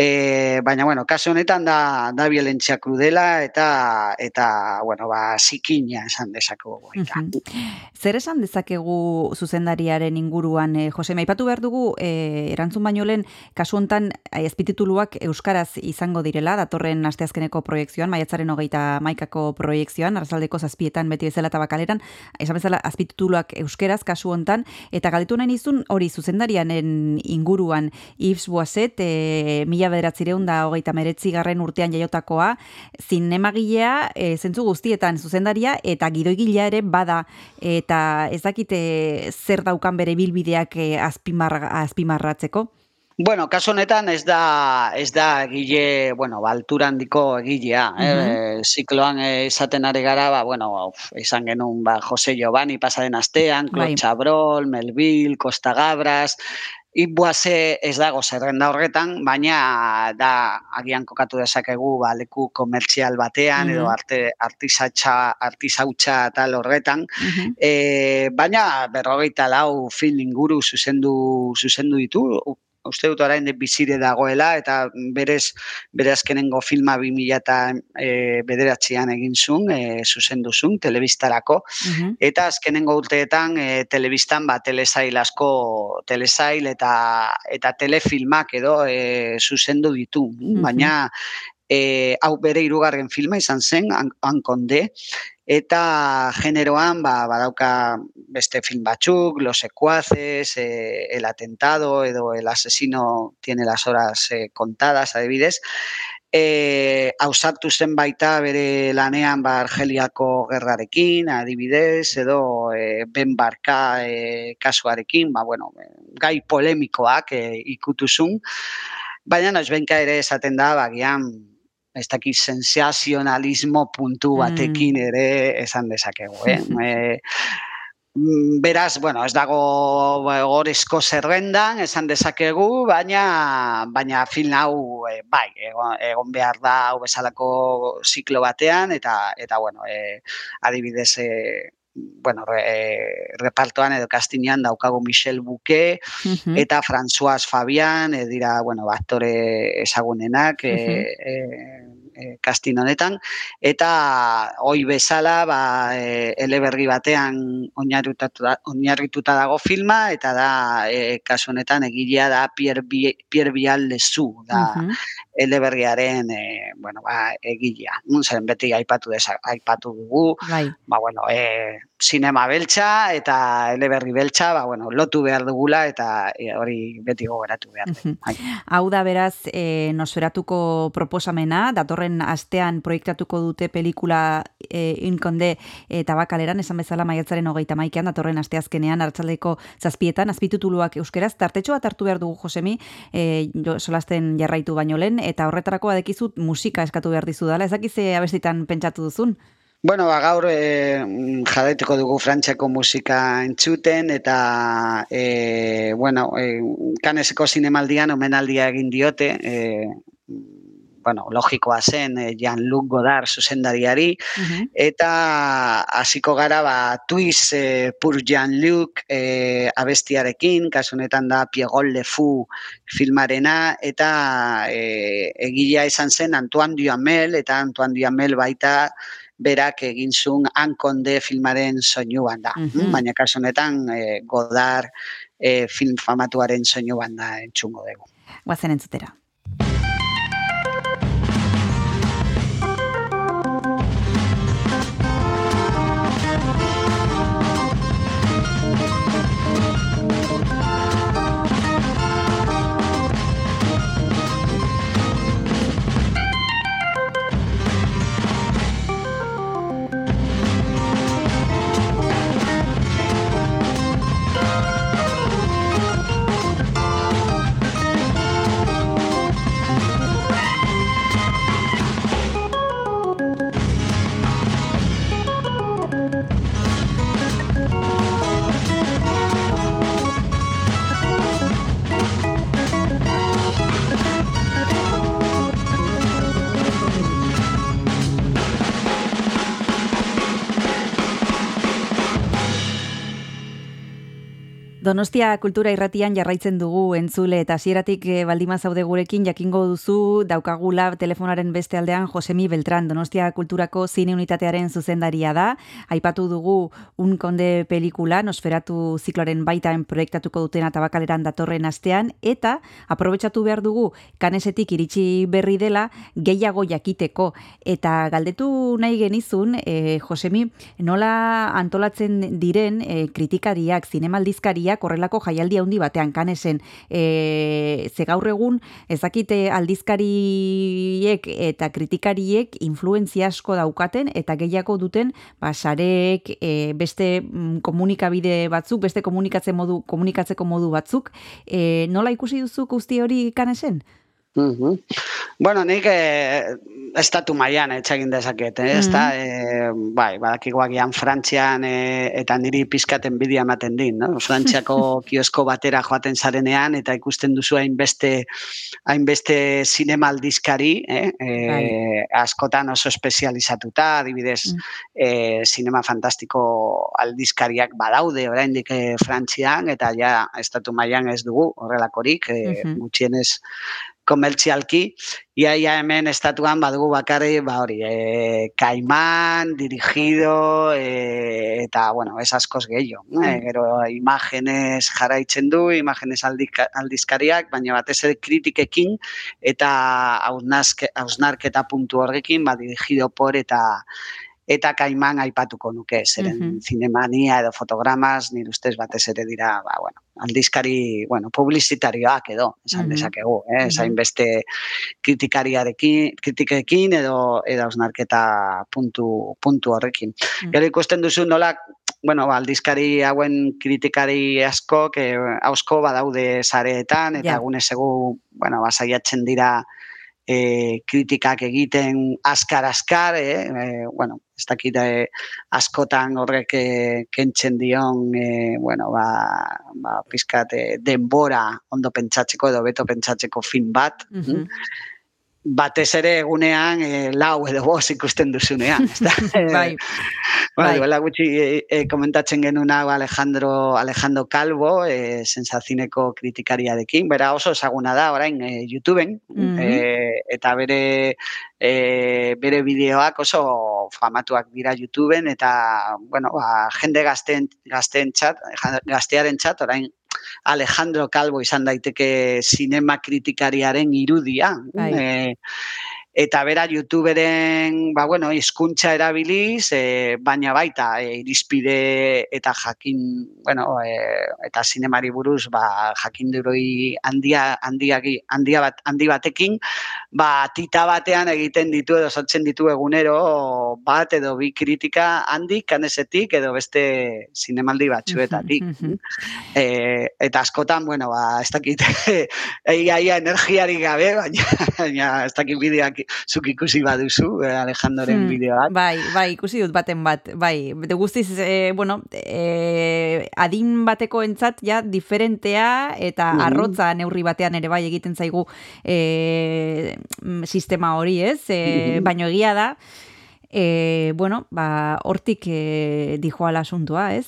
E, baina bueno, kasu honetan da da violentzia krudela eta eta bueno, ba zikina esan dezakegu. Mhm. Zer esan dezakegu zuzendariaren inguruan, eh, Jose, maipatu behar dugu, eh, erantzun baino lehen, kasu hontan eh, azpitituluak euskaraz izango direla, datorren asteazkeneko proiektzioan, maiatzaren hogeita maikako proiektzioan, arrazaldeko zazpietan beti bezala eta bakaleran, esan bezala azpitituluak euskeraz kasu hontan, eta galdetu nahi nizun hori zuzendarianen inguruan, Yves Boaset, eh, mila bederatzireun da hogeita meretzi garren urtean jaiotakoa, zinemagilea e, zentzu guztietan zuzendaria eta gidoigilea ere bada eta ez dakite zer daukan bere bilbideak e, azpimarra, azpimarratzeko. Bueno, kasu honetan ez da ez da egile, bueno, ba, altura handiko egilea, eh, zikloan eh, esaten ari gara, ba, bueno, uf, izan genuen ba, Jose Giovanni pasaden astean, Claude Bai. Chabrol, Melville, Costa Gabras, Ibuase ez dago zerrenda horretan, baina da agian kokatu dezakegu ba, leku komertzial batean edo Mhm. arte artisatxa artisautza tal horretan, E, baina berrogeita lau film inguru zuzendu zuzendu ditu, uste dut orain bizire dagoela eta berez bere azkenengo filma 2000 eta e, bederatzean egin zuen, e, zuzendu zuen, telebistarako, eta azkenengo urteetan e, telebistan ba, telesail asko, telesail eta, eta telefilmak edo e, zuzendu ditu, baina e, hau bere hirugarren filma izan zen, Hankonde, eta generoan ba, badauka beste film batzuk, Los Secuaces, eh, El Atentado edo El Asesino tiene las horas eh, contadas, adibidez. E, ausartu zen baita bere lanean ba, Argeliako gerrarekin, adibidez, edo e, Ben Barka e, kasuarekin, ba, bueno, eh, gai polemikoak e, ikutuzun, baina noizbenka ere esaten da, bagian, ez dakit sensazionalismo puntu batekin ere esan dezakegu, eh? e, mm, Beraz, bueno, ez dago ba, gorezko zerrendan, esan dezakegu, baina baina film hau e, bai, egon, egon behar da hau bezalako ziklo batean eta eta bueno, e, adibidez e, bueno, re, e, repartoan edo kastinean daukagu Michel Bouquet eta François Fabian, e, dira, bueno, ba, aktore ezagunenak, e, e, e, casting honetan, eta hoi bezala, ba, e, eleberri batean oinarrituta, dago filma, eta da, e, kasu honetan, egilea da Pierre, Pierre Bial Lezu, da, eleberriaren, e, bueno, ba, egilea. Nun zen beti aipatu, desa, aipatu dugu, Bai. ba, bueno, e, sinema beltza eta eleberri beltza, ba, bueno, lotu behar dugula eta e, hori beti gogoratu behar dugu. Bai. Hau da beraz e, nosferatuko proposamena, datorren astean proiektatuko dute pelikula e, inkonde e, tabakaleran, esan bezala maiatzaren hogeita maikean, datorren asteazkenean, hartzaldeko zazpietan, azpitutuluak euskeraz, tartetxo bat hartu behar dugu, Josemi, e, jo, solasten jarraitu baino lehen, eta horretarako badekizut musika eskatu behar dizu dala, ez dakize abestitan pentsatu duzun? Bueno, ba, gaur e, jadaituko dugu frantxeko musika entzuten eta e, bueno, e, kaneseko zinemaldian omenaldia egin diote, e, bueno, logikoa zen e, Jean-Luc Godard zuzendariari, eta hasiko gara ba, Twist e, Pur Jean-Luc e, abestiarekin, kasu honetan da Piegol Fou filmarena, eta e, egilea izan zen Antoine Duhamel, eta Antoine Duhamel baita berak egin zuen Ankonde filmaren soinuan da. Mhm. Baina kasu honetan e, Godard e, film famatuaren soinuan da entzungo dugu. Guazen entzutera. Donostia kultura irratian jarraitzen dugu entzule eta hasieratik eh, baldima zaude gurekin jakingo duzu daukagula telefonaren beste aldean Josemi Beltran Donostia kulturako zine unitatearen zuzendaria da. Aipatu dugu un konde pelikula Nosferatu zikloren baitan proiektatuko dutena tabakaleran datorren astean eta aprobetxatu behar dugu kanesetik iritsi berri dela gehiago jakiteko eta galdetu nahi genizun eh, Josemi nola antolatzen diren eh, kritikariak, zinemaldizkariak jaiak horrelako jaialdi handi batean kanesen e, ze gaur egun ezakite aldizkariek eta kritikariek influentzia asko daukaten eta gehiago duten ba, sareek e, beste mm, komunikabide batzuk, beste komunikatze modu, komunikatzeko modu batzuk. E, nola ikusi duzu guzti hori kanesen? Mhm. Bueno, nik eh, estatu mailan etxegin dezaket, eh? ezta? Eh, bai, badakigu agian Frantzian eh, eta niri pizkaten bidia ematen din, no? Frantziako kiosko batera joaten zarenean eta ikusten duzu hainbeste hainbeste zinema aldizkari, eh? Eh, askotan oso espezializatuta, adibidez, eh, zinema fantastiko aldizkariak badaude oraindik eh, Frantzian eta ja estatu mailan ez dugu horrelakorik, eh, gutxienez komertzialki, ia, ia hemen estatuan badugu bakarri, ba hori, e, kaiman, dirigido, e, eta, bueno, ez askoz gehiago. E, gero, imagenes jarraitzen du, imagenes aldika, aldizkariak, baina batez ere kritikekin, eta hausnarketa puntu horrekin, ba, dirigido por eta eta kaiman aipatuko nuke, zeren Mhm. zinemania edo fotogramas, nire ustez batez ere dira, ba, bueno, aldizkari, bueno, publizitarioak edo, esan Mhm. dezakegu, eh? Zain beste kritikariarekin, kritikekin edo edo hausnarketa puntu, puntu horrekin. Mm. Gero ikusten duzu nola, bueno, ba, aldizkari hauen kritikari asko, que hausko badaude sareetan, eta egunez egu, bueno, ba, saiatzen dira e, kritikak egiten askar-askar, eh? e, bueno, ez dakit eh, askotan horrek eh, kentzen dion, eh, bueno, ba, ba, pizkat eh, denbora ondo pentsatzeko edo beto pentsatzeko film bat, Mhm. Batez ere egunean e, lau edo bost ikusten duzunean. ezta? Bai. Bueno, bai. duela gutxi e, e, komentatzen genuen hau Alejandro, Alejandro Calvo, e, sensazineko kritikariarekin, bera oso ezaguna da orain e, YouTubeen, Mhm. e, eta bere e, bere bideoak oso famatuak dira YouTubeen, eta, bueno, ba, jende gazteen, gazteen txat, gaztearen txat, orain Alejandro Calvo izan daiteke sinema kritikariaren irudia. Bai. E, eta bera YouTuberen, ba, bueno, hizkuntza erabiliz, e, baina baita e, irizpide eta jakin, bueno, e, eta sinemari buruz, ba, jakinduroi handia, handiagi, handia bat, handi batekin, ba, tita batean egiten ditu edo sortzen ditu egunero bat edo bi kritika handik, kanesetik edo beste zinemaldi batzuetatik. E, eta askotan, bueno, ba, ez dakit, egia ia energiari gabe, baina, baina ez dakit bideoak zuk ikusi baduzu, eh, Alejandroren Hmm. Bai, bai, ikusi dut baten bat, bai, de guztiz, e, bueno, e, adin bateko entzat, ja, diferentea eta Mhm. arrotza neurri batean ere bai egiten zaigu e, mm, sistema hori, ez? E, Mhm. Baino egia da, e, bueno, ba, hortik e, dijoala asuntua, ez?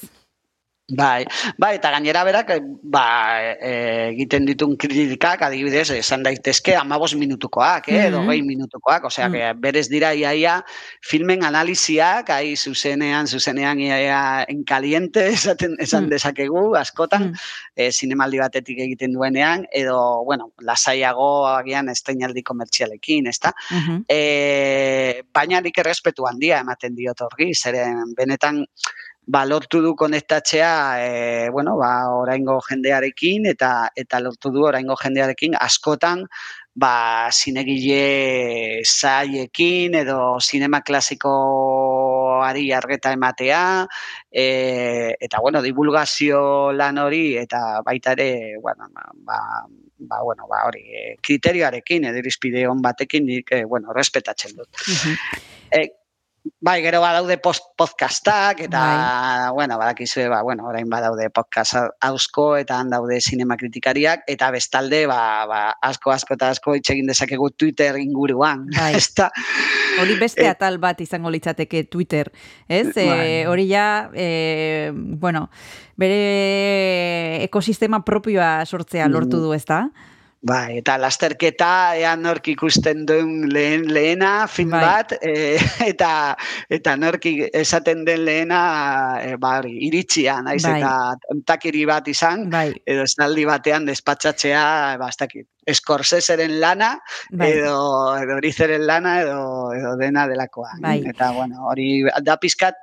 Bai, bai, eta gainera berak, eh, ba, e, egiten ditun kritikak, adibidez, esan daitezke amabos minutukoak, eh, edo Mhm. gehi minutukoak, osea, Mm. que berez dira iaia filmen analiziak, ai zuzenean, zuzenean iaia en caliente, esaten, esan Mm. dezakegu, askotan, Mm. e, zinemaldi batetik egiten duenean, edo, bueno, lasaiago agian estainaldi komertzialekin, ezta? Mhm. E, baina nik errespetu handia ematen diot horri, zeren benetan ba, lortu du konektatzea, e, bueno, ba, oraingo jendearekin, eta eta lortu du oraingo jendearekin askotan, ba, zinegile zaiekin, edo sinema klasikoari argeta ematea, e, eta, bueno, divulgazio lan hori, eta baita ere, bueno, ba, ba, bueno, ba, hori, e, kriterioarekin, edo irizpide on batekin, nik, e, bueno, respetatzen dut. Mhm. E, bai, gero badaude post podcastak eta Bai. bueno, badakizue, ba, bueno, orain badaude podcast ausko eta han daude sinema kritikariak eta bestalde ba, ba, asko asko eta asko hitz egin dezakegu Twitter inguruan. Bai. Ezta? Hori beste Eh, atal bat izango litzateke Twitter, ez? Bai. E, hori ja, e, bueno, bere ekosistema propioa sortzea lortu Mm. du, ezta? Bai, eta lasterketa ea nork ikusten duen lehen lehena film Bai. bat e, eta eta nork esaten den lehena e, ba, hori, iritsia, naiz Bai. eta takiri bat izan, Bai, edo esnaldi batean despatxatzea, ba, ez dakit, Scorseseren lana, bai. edo, edo Rizeren lana, edo, edo dena delakoa. Bai. Eta, bueno, hori da pizkat,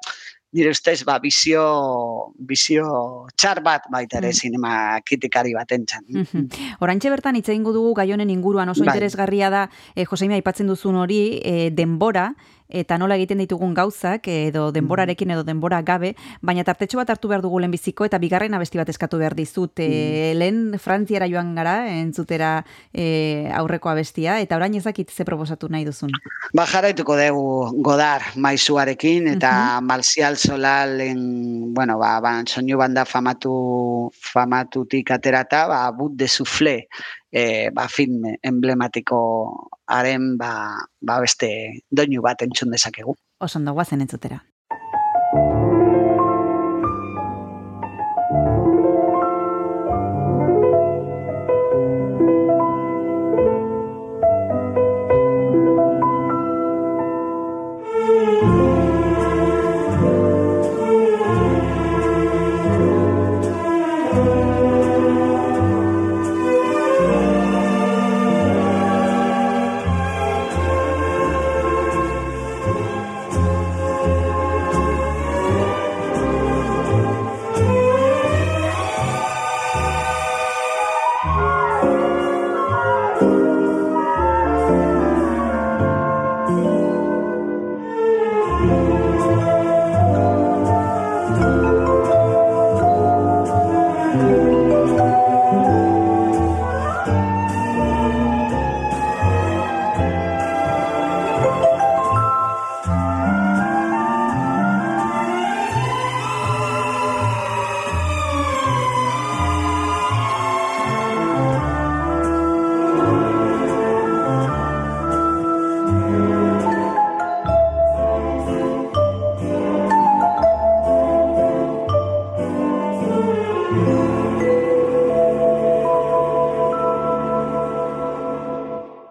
nire ustez, ba, bizio, bizio txar bat baita ere Mm. sinema kritikari baten txan. Mhm. Oraintxe bertan hitz egingo dugu gai honen inguruan oso Bai. interesgarria da eh, Joseimi aipatzen duzun hori eh, denbora eta nola egiten ditugun gauzak edo denborarekin edo denbora gabe, baina tartetxo bat hartu behar dugu lehenbiziko eta bigarren abesti bat eskatu behar dizut. E, lehen Frantziara joan gara, entzutera e, aurreko abestia, eta orain ezakit ze proposatu nahi duzun. Ba, jarraituko dugu godar maizuarekin eta Marcial Solalen, bueno, ba, ba, soinu banda famatu, famatutik aterata, ba, but de soufflé, e, ba, film emblematiko haren, ba, ba, beste doinu bat entzun dezakegu. Oso ondo guazen entzutera.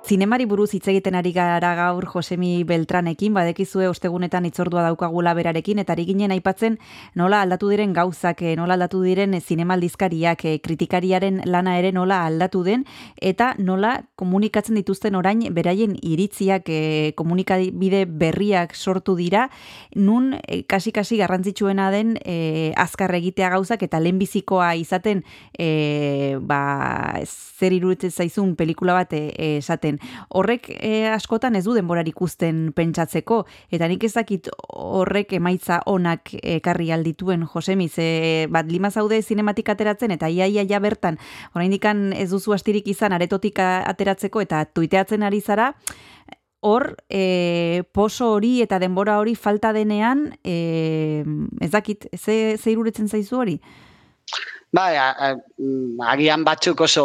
Zinemari buruz hitz egiten ari gara gaur Josemi Beltranekin, badekizue ostegunetan itzordua daukagula berarekin, eta ari ginen aipatzen nola aldatu diren gauzak, eh, nola aldatu diren zinemaldizkariak, eh, kritikariaren lana ere nola aldatu den, eta nola komunikatzen dituzten orain beraien iritziak, eh, komunikabide berriak sortu dira, nun kasi-kasi garrantzitsuena den eh, azkar egitea gauzak, eta lehenbizikoa izaten eh, ba, zer iruditzen zaizun pelikula bat eh, Horrek eh, askotan ez du denborarik ikusten pentsatzeko, eta nik ezakit horrek emaitza onak ekarri aldituen Josemi, ze bat lima zaude zinematik ateratzen, eta iaia ja bertan, oraindikan ez duzu astirik izan aretotik ateratzeko, eta tuiteatzen ari zara, hor e, poso hori eta denbora hori falta denean, e, ez dakit, ze, ze iruretzen zaizu hori? Bai, mm, agian batzuk oso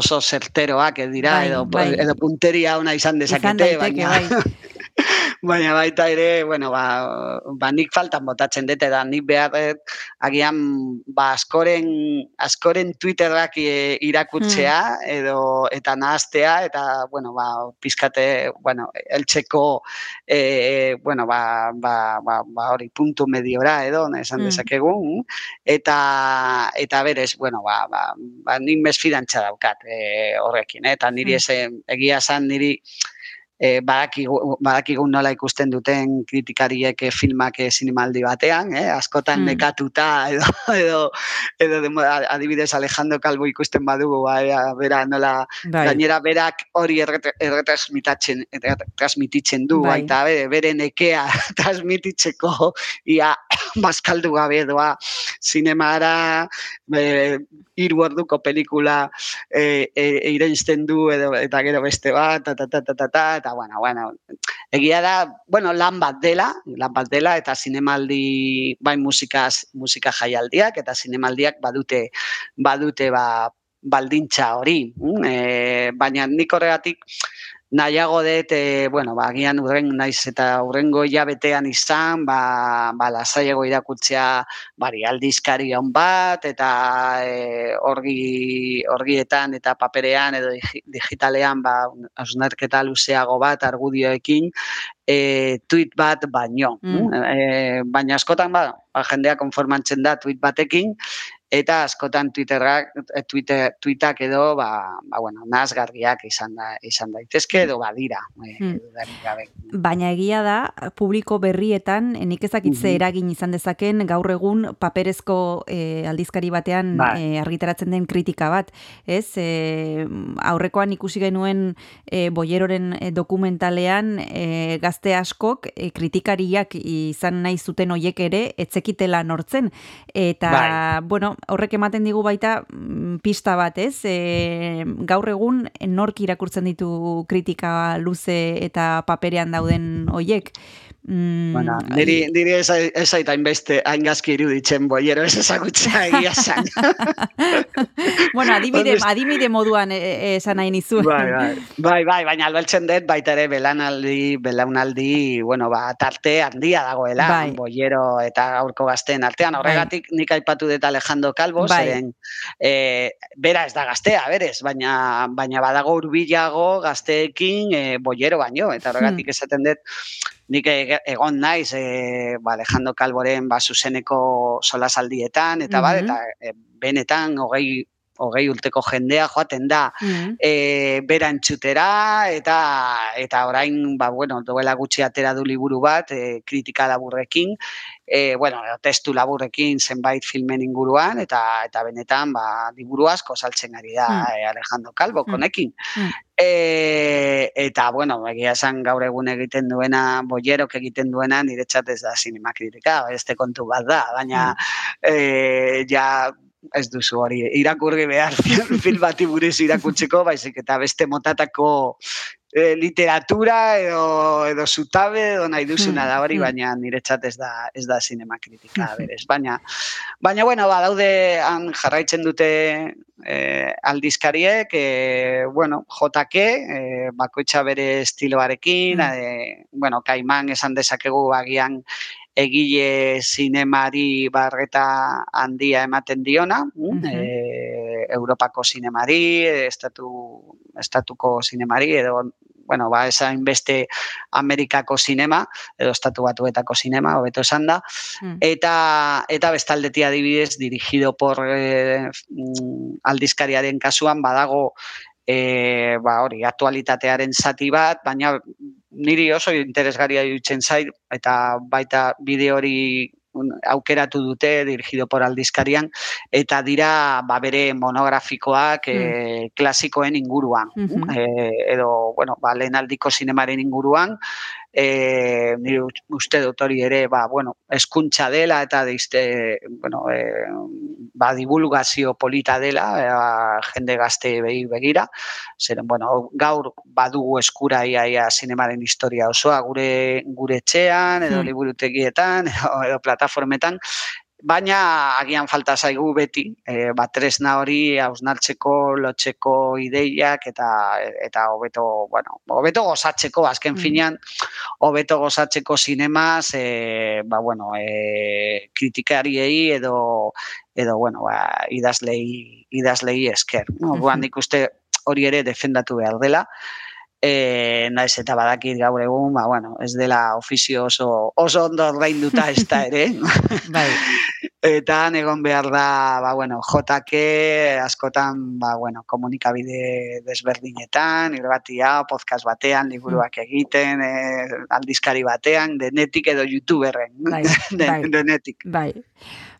oso zerteroak ez dira Bai, edo bai. edo punteria ona izan dezakete, Izan daiteke, baina bai. baina baita ere, bueno, ba, ba nik faltan botatzen dut eta nik behar agian ba askoren askoren Twitterrak e, irakurtzea edo eta nahastea eta bueno, ba pizkate, bueno, eltzeko e, bueno, ba, ba, ba, ba hori puntu mediora edo esan Mm. dezakegu eta eta berez, bueno, ba, ba, ba nik mesfidantza daukat e, horrekin, eh? eta niri Mm. ese, egia esan niri e, badakigu, badakigu nola ikusten duten kritikariek eh, filmak eh, zinemaldi batean, eh? askotan Mm. nekatuta edo, edo, edo adibidez Alejandro Calvo ikusten badugu, ba, bera nola, Bai. gainera berak hori erret- erretransmitatzen, erretransmititzen du, Bai. baita bere, bere nekea transmititzeko ia bazkaldu gabe doa zinemara e, hiru orduko pelikula e, e, irensten du edo eta gero beste bat ta ta ta ta ta, ta bueno, bueno, egia da, bueno, lan bat dela, lan bat dela eta zinemaldi bai musikaz, musika jaialdiak eta zinemaldiak badute badute ba baldintza hori, e, baina nik horregatik nahiago dut, e, bueno, ba, agian urren naiz eta urrengo hilabetean izan, ba, ba lasaiago irakurtzea bari aldizkari on bat, eta e, orgi, orgietan eta paperean edo digi- digitalean ba, hausnarketa luzeago bat argudioekin, e, tweet bat baino. Mm. E, baina askotan ba, ba, jendea konformantzen da tweet batekin, eta askotan Twitterrak, eh, Twitter, tweetak edo, ba, ba bueno, nazgarriak izan, da, izan daitezke edo badira. Eh, Hmm. gabe. Baina egia da, publiko berrietan, eh, nik ezakitze Mhm. eragin izan dezaken, gaur egun paperezko eh, aldizkari batean Bai. eh, argitaratzen den kritika bat. Ez, eh, aurrekoan ikusi genuen eh, boieroren dokumentalean eh, gazte askok eh, kritikariak izan nahi zuten hoiek ere, etzekitela nortzen. Eta, Bai. bueno, horrek ematen digu baita mm, pista bat, ez? E, gaur egun nork irakurtzen ditu kritika luze eta paperean dauden hoiek. Mm, Bueno, niri, niri ez, ez zait hainbeste, hain gazki iruditzen boiero ez ezagutza egia zan. bueno, adibide, adibide moduan e, e, esan nahi nizuen. bai, bai, bai, bai, baina albeltzen dut baita ere belanaldi, belaunaldi, bueno, ba, tarte handia dagoela, Bai. boiero eta gaurko gazteen artean, horregatik nik aipatu dut Alejandro Calvo, Bai. zeren, e, bera ez da gaztea, berez, baina, baina badago urbilago gazteekin e, boiero baino, eta horregatik esaten dut, nik e- egon naiz e, ba, Alejandro Calvoren ba, zuzeneko solasaldietan, eta bat, Mhm. eta e, benetan hogei, hogei urteko jendea joaten da Mm. e, bera entzutera eta eta orain ba bueno duela gutxi atera du liburu bat e, kritika laburrekin e, bueno testu laburrekin zenbait filmen inguruan eta eta benetan ba liburu asko saltzen ari da Mm. e, Alejandro Calvo Mm. konekin Mm. E, eta, bueno, egia esan gaur egun egiten duena, boierok egiten duena, niretzat ez da sinema kritika, beste kontu bat da, baina e, ja ez duzu hori irakurri behar film bati buruz irakurtzeko, baizik eta beste motatako e, literatura edo, edo zutabe edo nahi duzuna da hori, Hmm, hmm. baina niretzat ez da, ez da sinema kritika berez. Baina, baina bueno, ba, daude han jarraitzen dute eh, aldizkariek, eh, bueno, JK, eh, bakoitza bere estiloarekin, Mm. eh, bueno, kaiman esan dezakegu agian egile zinemari barreta handia ematen diona, mm, Mhm. eh, Europako zinemari, eh, estatu, estatuko zinemari, edo bueno, ba, esain beste Amerikako sinema, edo estatu batuetako sinema, hobeto esan da, Mm. eta eta bestaldeti adibidez dirigido por eh, mm, aldizkariaren kasuan badago e, ba hori aktualitatearen zati bat, baina niri oso interesgarria iruditzen zait eta baita bideo hori aukeratu dute dirigido por aldizkarian eta dira ba bere monografikoak e, klasikoen inguruan Mhm. e, edo bueno ba lehenaldiko sinemaren inguruan e, nire uste dut hori ere, ba, bueno, eskuntza dela eta deizte, bueno, e, ba, divulgazio polita dela, e, ba, jende gazte behi begira, zeren, bueno, gaur badugu eskura ia, ia zinemaren historia osoa gure gure etxean, edo Hmm. liburutegietan, edo, edo plataformetan, baina agian falta zaigu beti, e, ba, tresna hori hausnartzeko, lotzeko ideiak eta eta hobeto, bueno, hobeto gozatzeko azken Mm. finean hobeto gozatzeko zinemaz, e, ba, bueno, e, kritikariei edo edo bueno, ba, idazlei idazlei esker. No? Mhm. nik uste hori ere defendatu behar dela. E, naiz eta badakit gaur egun, ba, bueno, ez dela ofizio oso, oso ondo ordainduta ez da ere. Bai. Eta egon behar da, ba, bueno, JK askotan, ba, bueno, komunikabide desberdinetan, irratia, podcast batean, liburuak egiten, e, aldizkari batean, denetik edo youtuberren, Bai, Den- bai. denetik. Bai.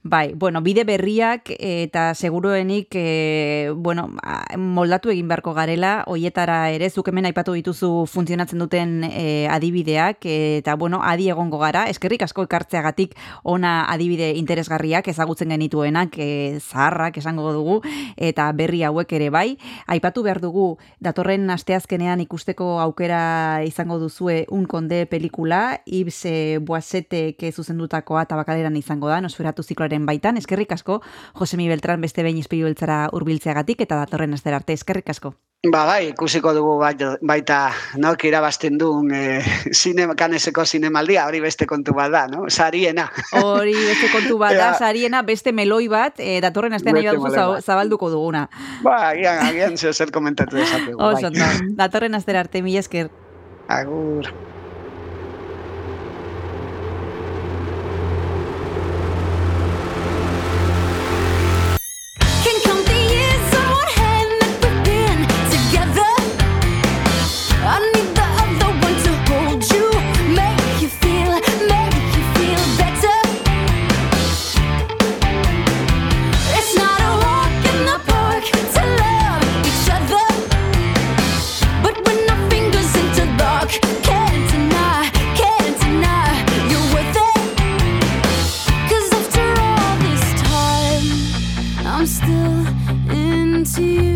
Bai, bueno, bide berriak eta seguruenik e, bueno, moldatu egin beharko garela, hoietara ere zuk hemen aipatu dituzu funtzionatzen duten e, adibideak eta bueno, adi egongo gara, eskerrik asko ekartzeagatik ona adibide interesgarriak ezagutzen genituenak, e, zaharrak esango dugu eta berri hauek ere bai. Aipatu behar dugu datorren asteazkenean ikusteko aukera izango duzue un konde pelikula, Ibs e, Boasetek zuzendutakoa tabakaleran izango da, nosferatu zikloaren baitan. Eskerrik asko, Josemi Beltran beste behin izpilu beltzara urbiltzeagatik eta datorren astera arte. Eskerrik asko. Ba, bai, ikusiko dugu bai- baita nok irabazten duen e, sinema, kaneseko zinemaldia, hori beste kontu bat da, no? Sariena. Hori beste kontu bat da, sariena beste meloi bat, e, datorren astean nahi baduzu zabalduko duguna. Ba, agian, agian zer komentatu dezakegu. Oso bai. Datorren astera arte, mila esker. Agur. see you.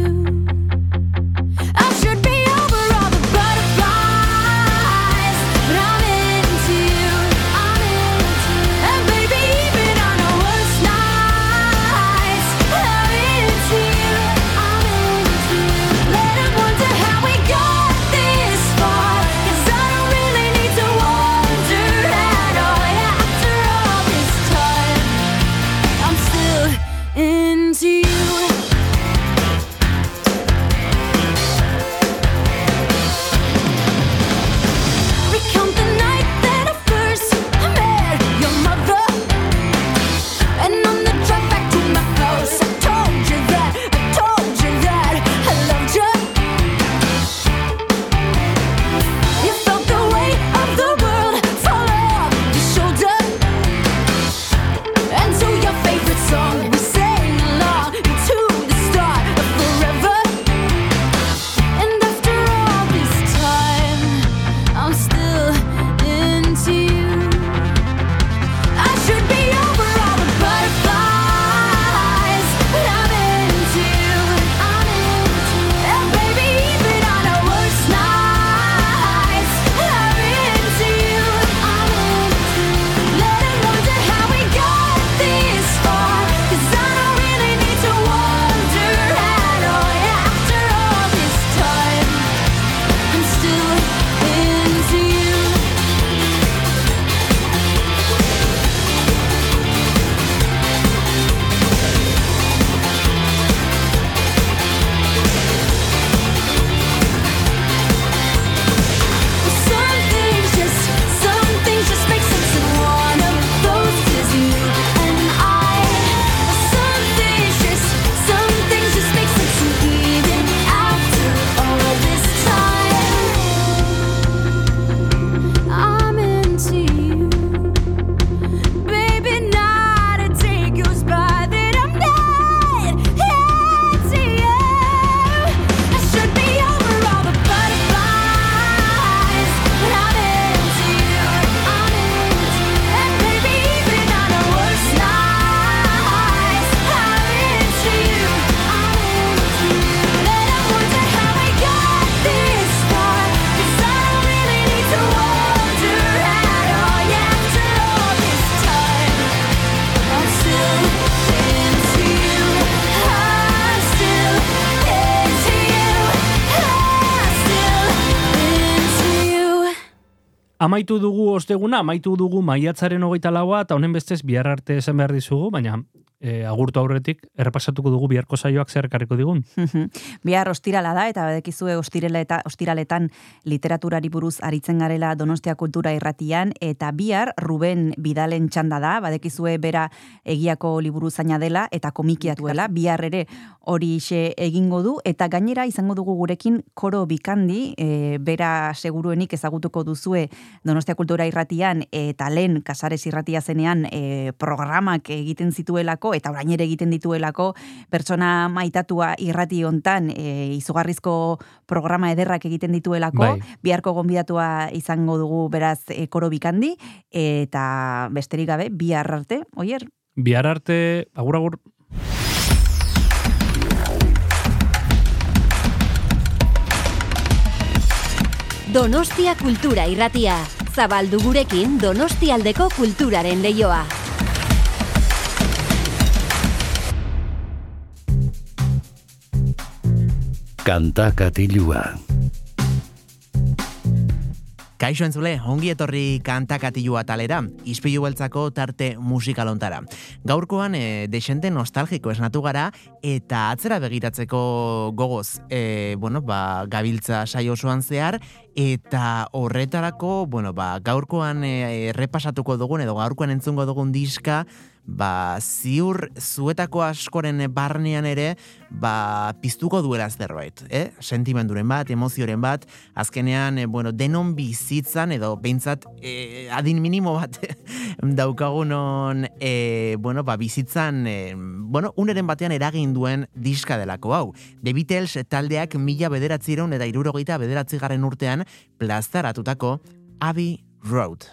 Amaitu dugu osteguna, amaitu dugu maiatzaren hogeita laua, eta honen bestez bihar arte esan behar dizugu, baina e, agurtu aurretik errepasatuko dugu biharko saioak zer ekarriko digun. Bihar ostirala da, eta badekizue ostirela eta ostiraletan literaturari buruz aritzen garela Donostia Kultura Irratian, eta bihar Ruben Bidalen txanda da, badekizue bera egiako liburu zaina dela, eta komikiak dela, bihar ere hori xe egingo du, eta gainera izango dugu gurekin koro bikandi, e, bera seguruenik ezagutuko duzue Donostia Kultura Irratian, eta lehen Kasares Irratia zenean e, programak egiten zituelako, eta orain ere egiten dituelako, pertsona maitatua irrati hontan e, izugarrizko programa ederrak egiten dituelako, Bai. biharko gonbidatua izango dugu beraz e, koro bikandi, eta besterik gabe, bihar arte, oier, Bihar arte, agur agur. Donostia Kultura Irratia. Zabaldu gurekin Donostialdeko kulturaren leioa. Kanta katilua. Kaixo entzule, ongi etorri kantakatilua talera, izpilu beltzako tarte musikalontara. Gaurkoan, e, desente nostalgiko esnatu gara, eta atzera begiratzeko gogoz, e, bueno, ba, gabiltza saio osoan zehar, eta horretarako, bueno, ba, gaurkoan e, errepasatuko dugun, edo gaurkoan entzungo dugun diska, ba, ziur zuetako askoren barnean ere, ba, piztuko duela zerbait, eh? Sentimenduren bat, emozioren bat, azkenean, eh, bueno, denon bizitzan, edo behintzat eh, adin minimo bat daukagunon, eh, bueno, ba, bizitzan, eh, bueno, uneren batean eragin duen diska delako hau. The Beatles taldeak mila bederatzireun eta irurogeita bederatzi garren urtean plazaratutako Abbey Road.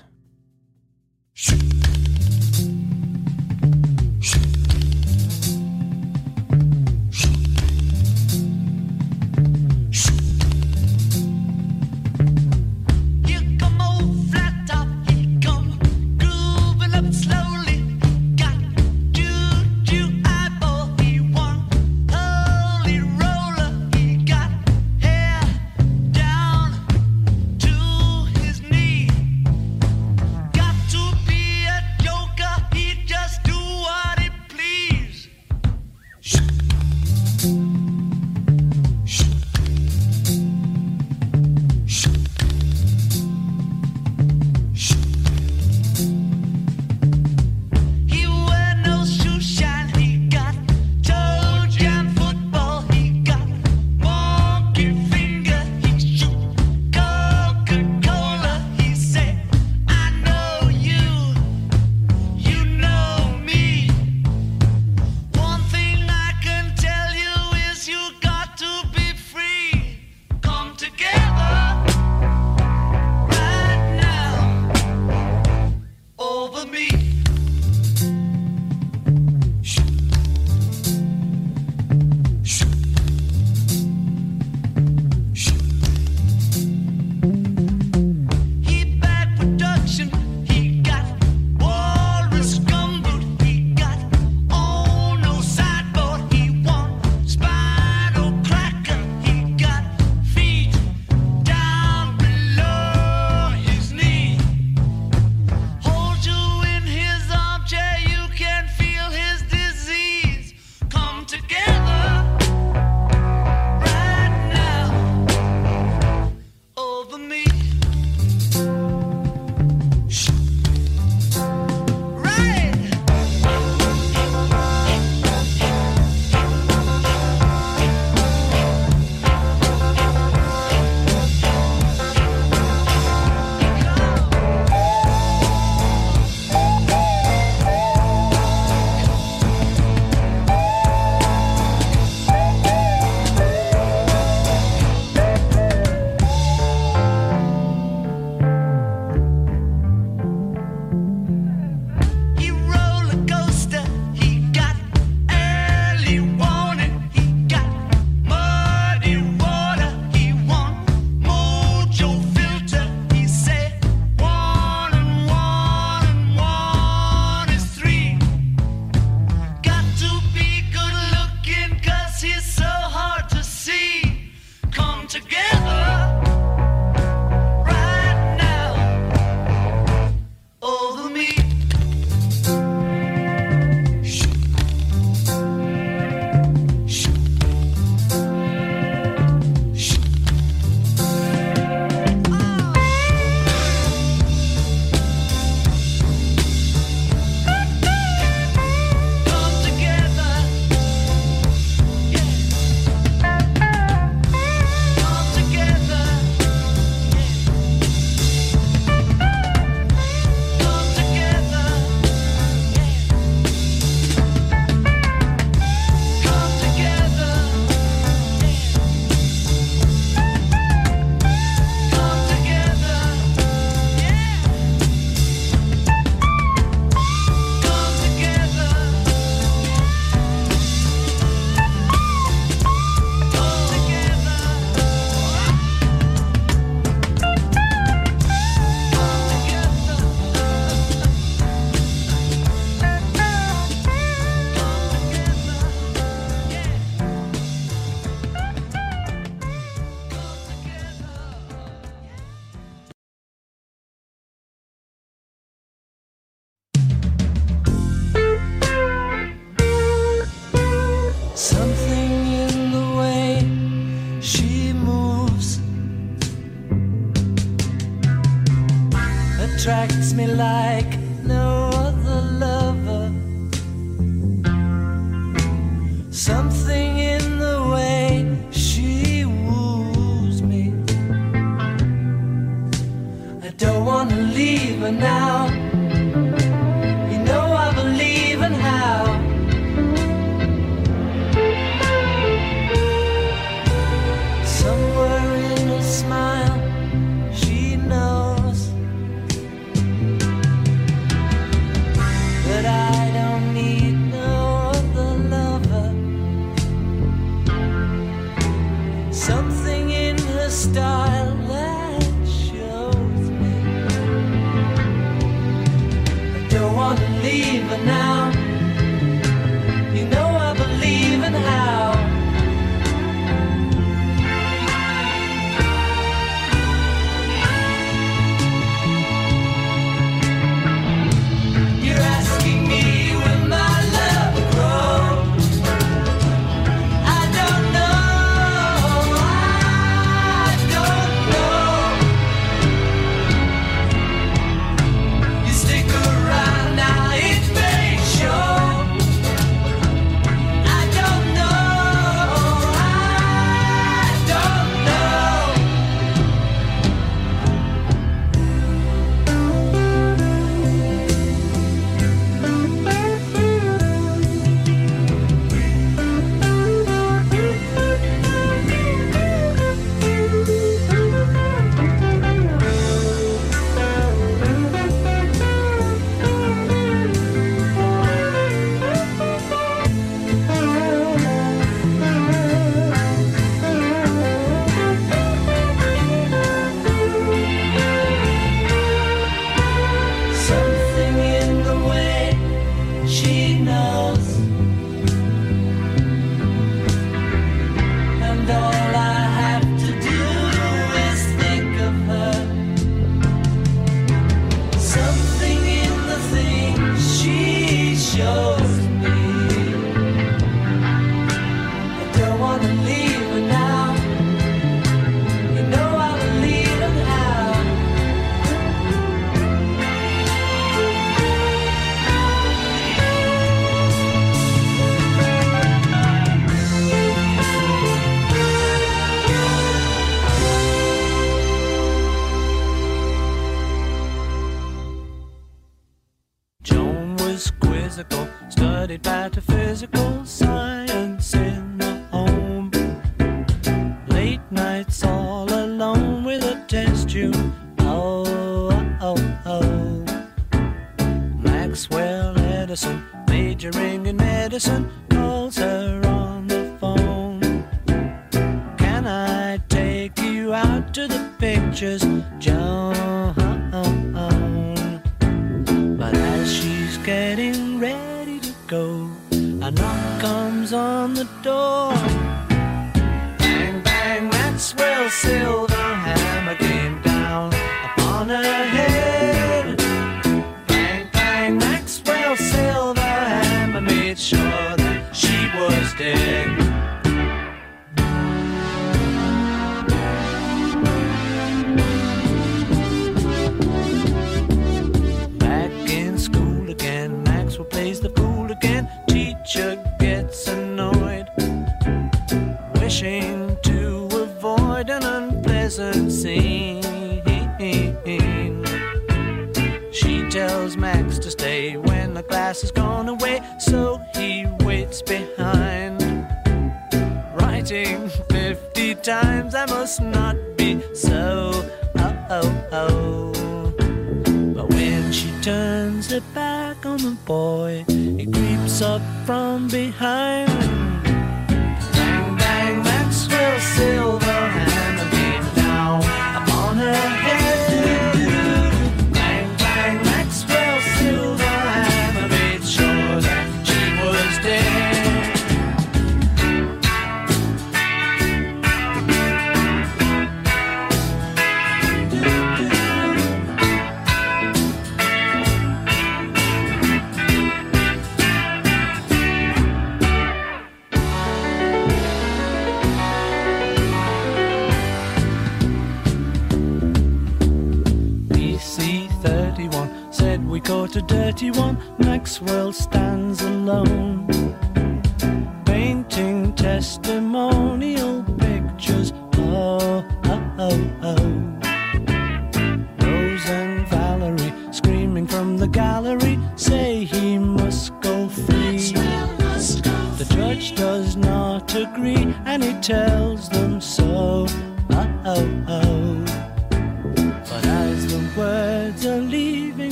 leaving now.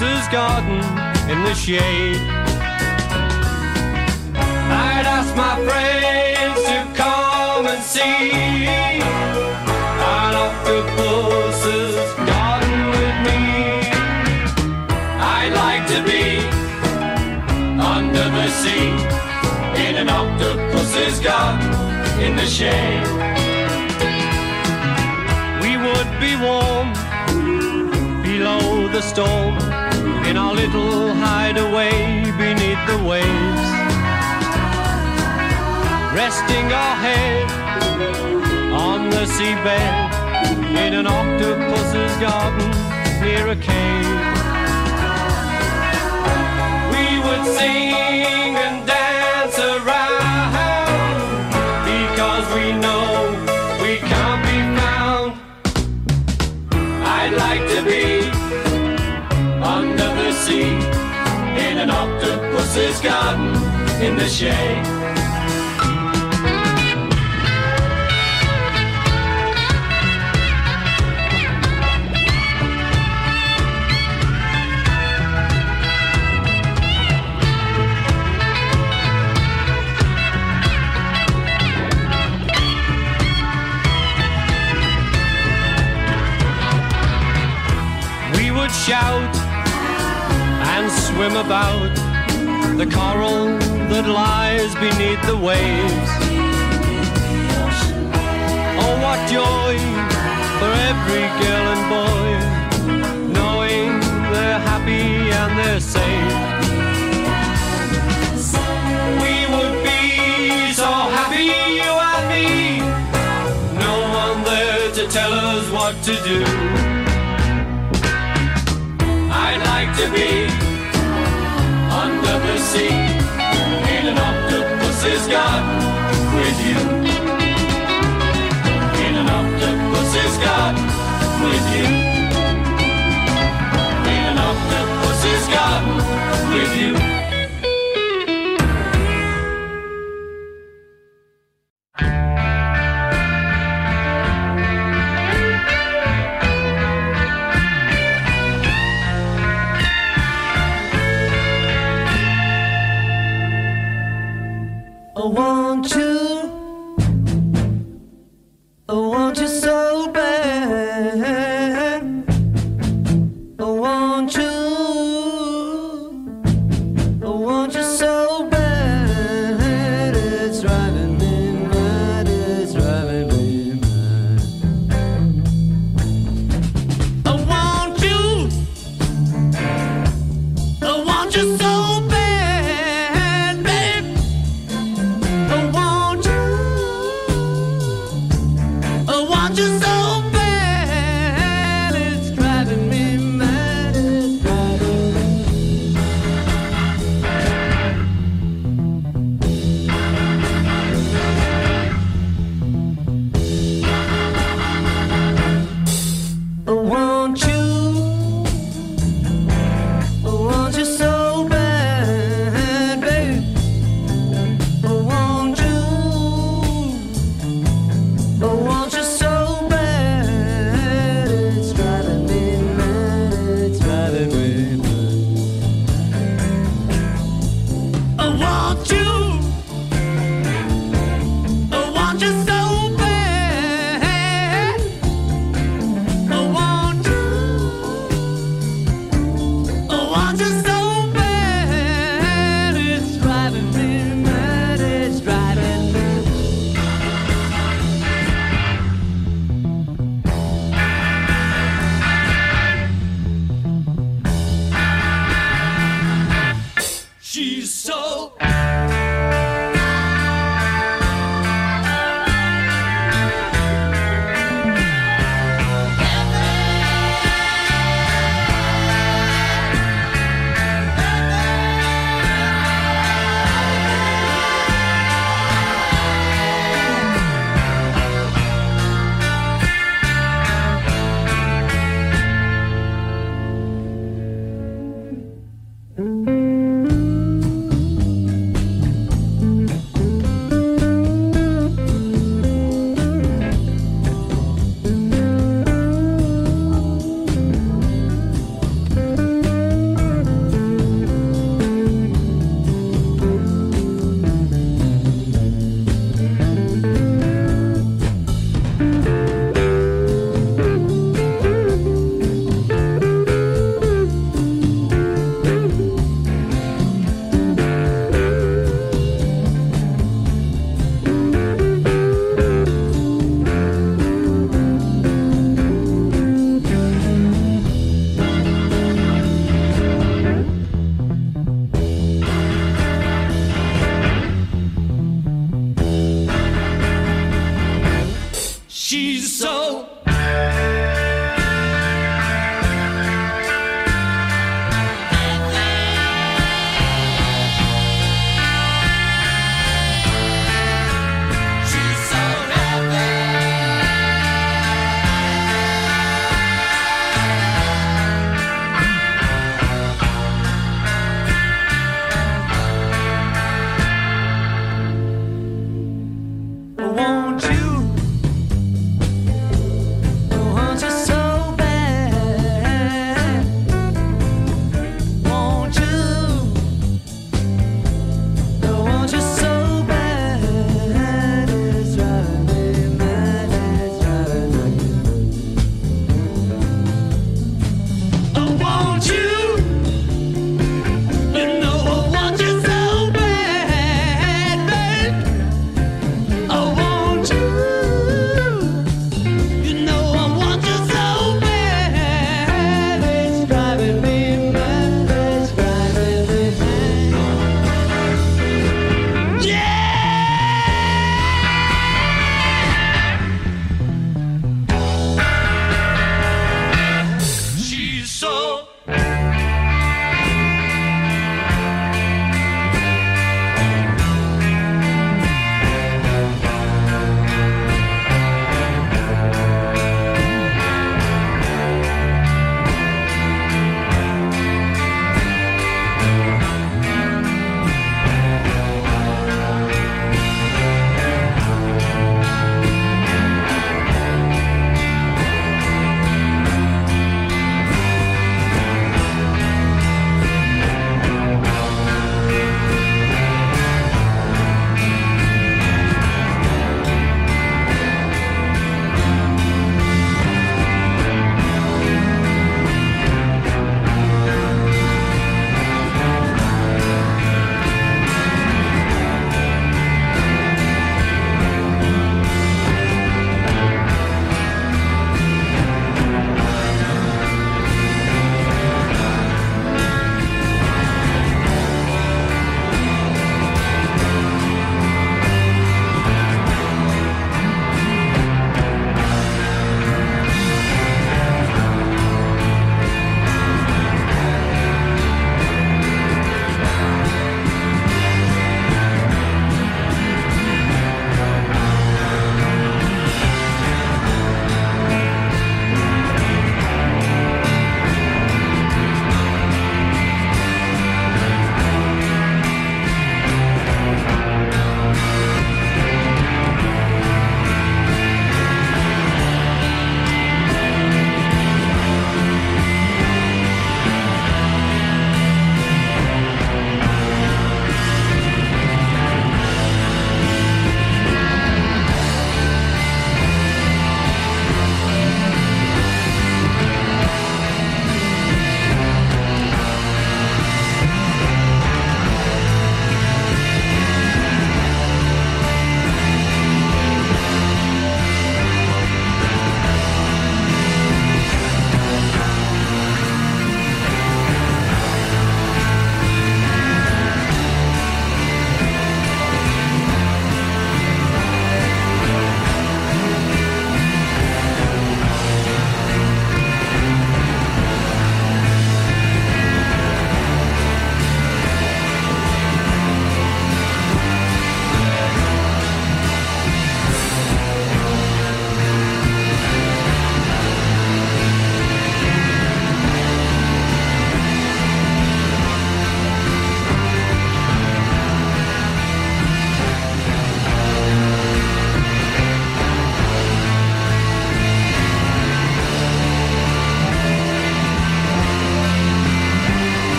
Octopus's garden in the shade. I'd ask my friends to come and see an octopus's garden with me. I'd like to be under the sea in an octopus's garden in the shade. We would be warm below the storm in our little hideaway beneath the waves. Resting our head on the seabed in an octopus's garden near a cave. We would sing octopus's garden in the shade. We would shout and swim about the coral that lies beneath the waves. Oh, what joy for every girl and boy, knowing they're happy and they're safe. We would be so happy, you and me. No one there to tell us what to do. I'd like to be with you.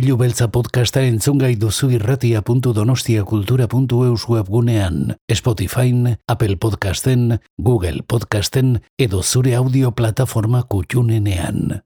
Ilu Beltza podcastaren zungai duzu irratia.donostiakultura.eus webgunean, Spotifyn, Apple Podcasten, Google Podcasten edo zure audio plataforma kutxunenean.